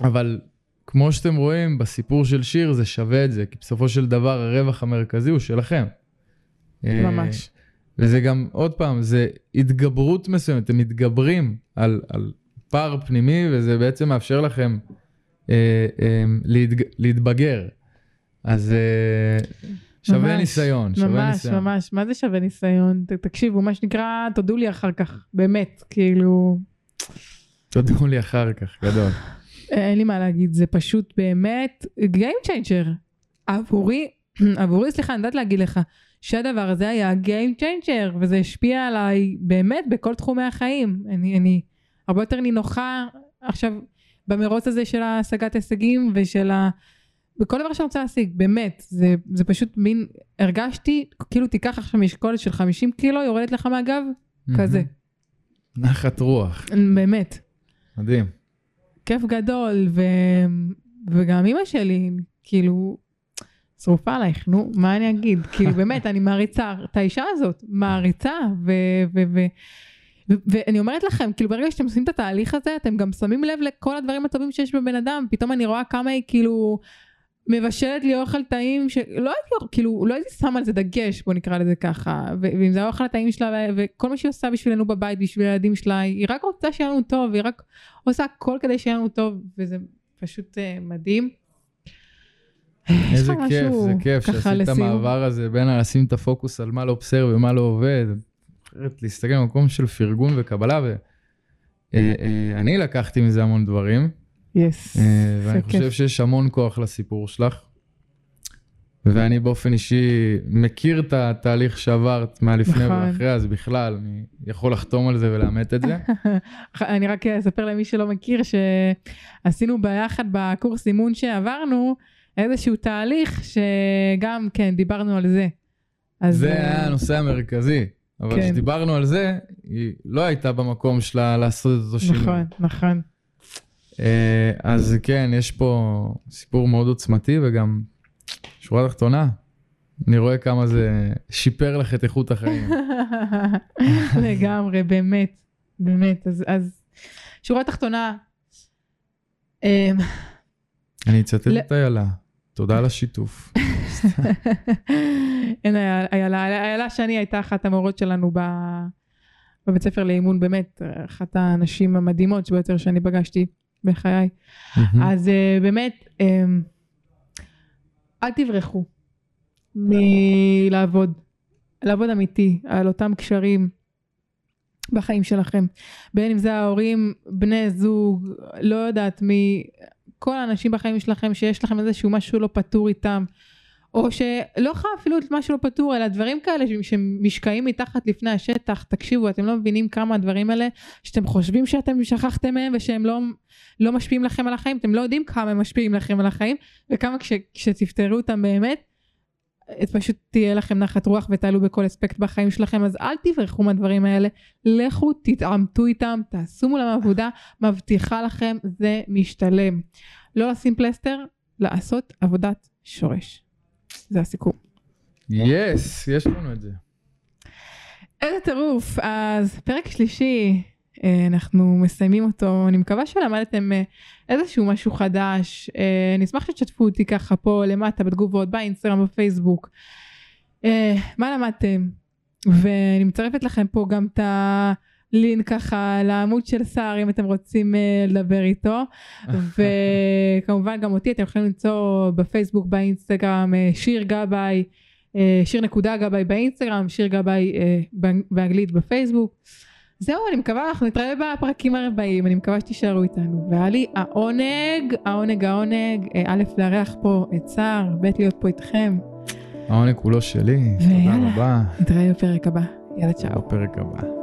אבל כמו שאתם רואים, בסיפור של שיר זה שווה את זה, כי בסופו של דבר הרווח המרכזי הוא שלכם. אה, ממש. וזה גם, עוד פעם, זה התגברות מסוימת, אתם מתגברים על, על פער פנימי, וזה בעצם מאפשר לכם אה, אה, להתג, להתבגר. אז אה, שווה ממש, ניסיון, שווה ממש, ניסיון. ממש, מה זה שווה ניסיון? ת- תקשיבו, מה שנקרא, תודו לי אחר כך, באמת, כאילו, תודו לי אחר כך, גדול. אין לי מה להגיד, זה פשוט באמת Game Changer. עבורי, עבורי, סליחה, אני יודעת להגיד לך, שהדבר הזה היה Game Changer, וזה השפיע עליי באמת בכל תחומי החיים. אני, אני הרבה יותר נינוחה עכשיו במרוץ הזה של השגת הישגים ושל ה... בכל דבר שאני רוצה להשיג, באמת, זה, זה פשוט מין, הרגשתי, כאילו תיקח עכשיו משקולת של 50 קילו, יורדת לך מהגב, כזה, נחת רוח, באמת. מדהים. כיף גדול, ו... וגם אימא שלי, כאילו, שרופה עלייך, נו, מה אני אגיד? כאילו, באמת, אני מעריצה את האישה הזאת, מעריצה. ו... ו... ו- ואני אומרת לכם, כאילו ברגע שאתם עושים את התהליך הזה, אתם גם שמים לב לכל הדברים הטובים שיש בבן אדם, פתאום אני רואה כמה היא כאילו מבשלת לי אוכל טעים, שלא הייתי, כאילו, לא הייתי שמה על זה דגש, בוא נקרא לזה ככה, ו- ואם זה האוכל הטעים שלה, וכל מה שהיא עושה בשבילנו בבית, בשביל הילדים שלה, היא רק רוצה שיהיה לנו טוב, היא רק עושה הכל כדי שיהיה לנו טוב, וזה פשוט uh, מדהים. איזה כיף, זה כיף שעשית את? המעבר הזה בין לשים את הפוקוס על מה לא בסדר ומה לא עובד. להסתכל במקום של פרגון וקבלה, ואני לקחתי מזה המון דברים, יס, אה, זה ואני כיף. חושב שיש המון כוח לסיפור שלך. ואני באופן אישי מכיר את התהליך שעברת מהלפני נכון. ואחרי, אז בכלל, אני יכול לחתום על זה ולאמת את זה. אני רק אספר למי שלא מכיר שעשינו ביחד בקורס אימון שעברנו איזשהו תהליך שגם כן דיברנו על זה. אז זה אה, היה הנושא המרכזי. אבל כן. כשדיברנו על זה, היא לא הייתה במקום שלה לעשות את אותו שינוי. נכון, נכון. אה, אז כן, יש פה סיפור מאוד עוצמתי וגם שורה תחתונה, אני רואה כמה זה שיפר לך את איכות החיים. לגמרי, באמת, באמת. אז, אז שורה תחתונה, אמ, אני אצטט את איילה, תודה על השיתוף. אין איילה, איילה, שני הייתה אחת המורות שלנו ב- בבית ספר לאימון, באמת, אחת הנשים המדהימות ביותר שאני פגשתי בחיי. אז uh, באמת, um, אל תברחו מלעבוד, לעבוד אמיתי על אותם קשרים בחיים שלכם. בין אם זה ההורים, בני זוג, לא יודעת מי, כל האנשים בחיים שלכם שיש לכם איזשהו משהו לא פתור איתם. או שלא חייב אפילו את משהו לא פתור, אלא דברים כאלה שמשקעים מתחת לפני השטח, תקשיבו, אתם לא מבינים כמה הדברים האלה שאתם חושבים שאתם שכחתם מהם ושהם לא, לא משפיעים לכם על החיים, אתם לא יודעים כמה הם משפיעים לכם על החיים, וכמה כש, כשתפתרו אותם באמת, פשוט תהיה לכם נחת רוח ותעלו בכל אספקט בחיים שלכם, אז אל תברחו מהדברים האלה, לכו תתעמתו איתם, תעשו מולם עבודה, מבטיחה לכם, זה משתלם. לא לשים פלסטר, לעשות עבודת שורש. זה הסיכום. יס, יש לנו את זה. איזה טירוף. אז פרק שלישי, אה, אנחנו מסיימים אותו. אני מקווה שלמדתם אה, איזשהו משהו חדש. אה, אני אשמח שתשתפו אותי ככה פה למטה בתגובות, באינסטגרם, בפייסבוק. אה, מה למדתם? ואני מצרפת לכם פה גם את הלינק ככה לעמוד של סער אם אתם רוצים אה, לדבר איתו. וכמובן גם אותי אתם יכולים למצוא בפייסבוק, באינסטגרם, אה, שיר גבאי. אה, שיר נקודה גבאי באינסטגרם, שיר גבאי באנג- באנגלית בפייסבוק. זהו, אני מקווה, אנחנו נתראה בפרקים הבאים, אני מקווה שתישארו איתנו. והיה לי העונג, העונג, העונג, א', לארח פה את סער, ב', להיות פה איתכם. העונג כולו שלי, תודה. רבה. נתראה בפרק הבא. יאללה, צ'או. בפרק הבא.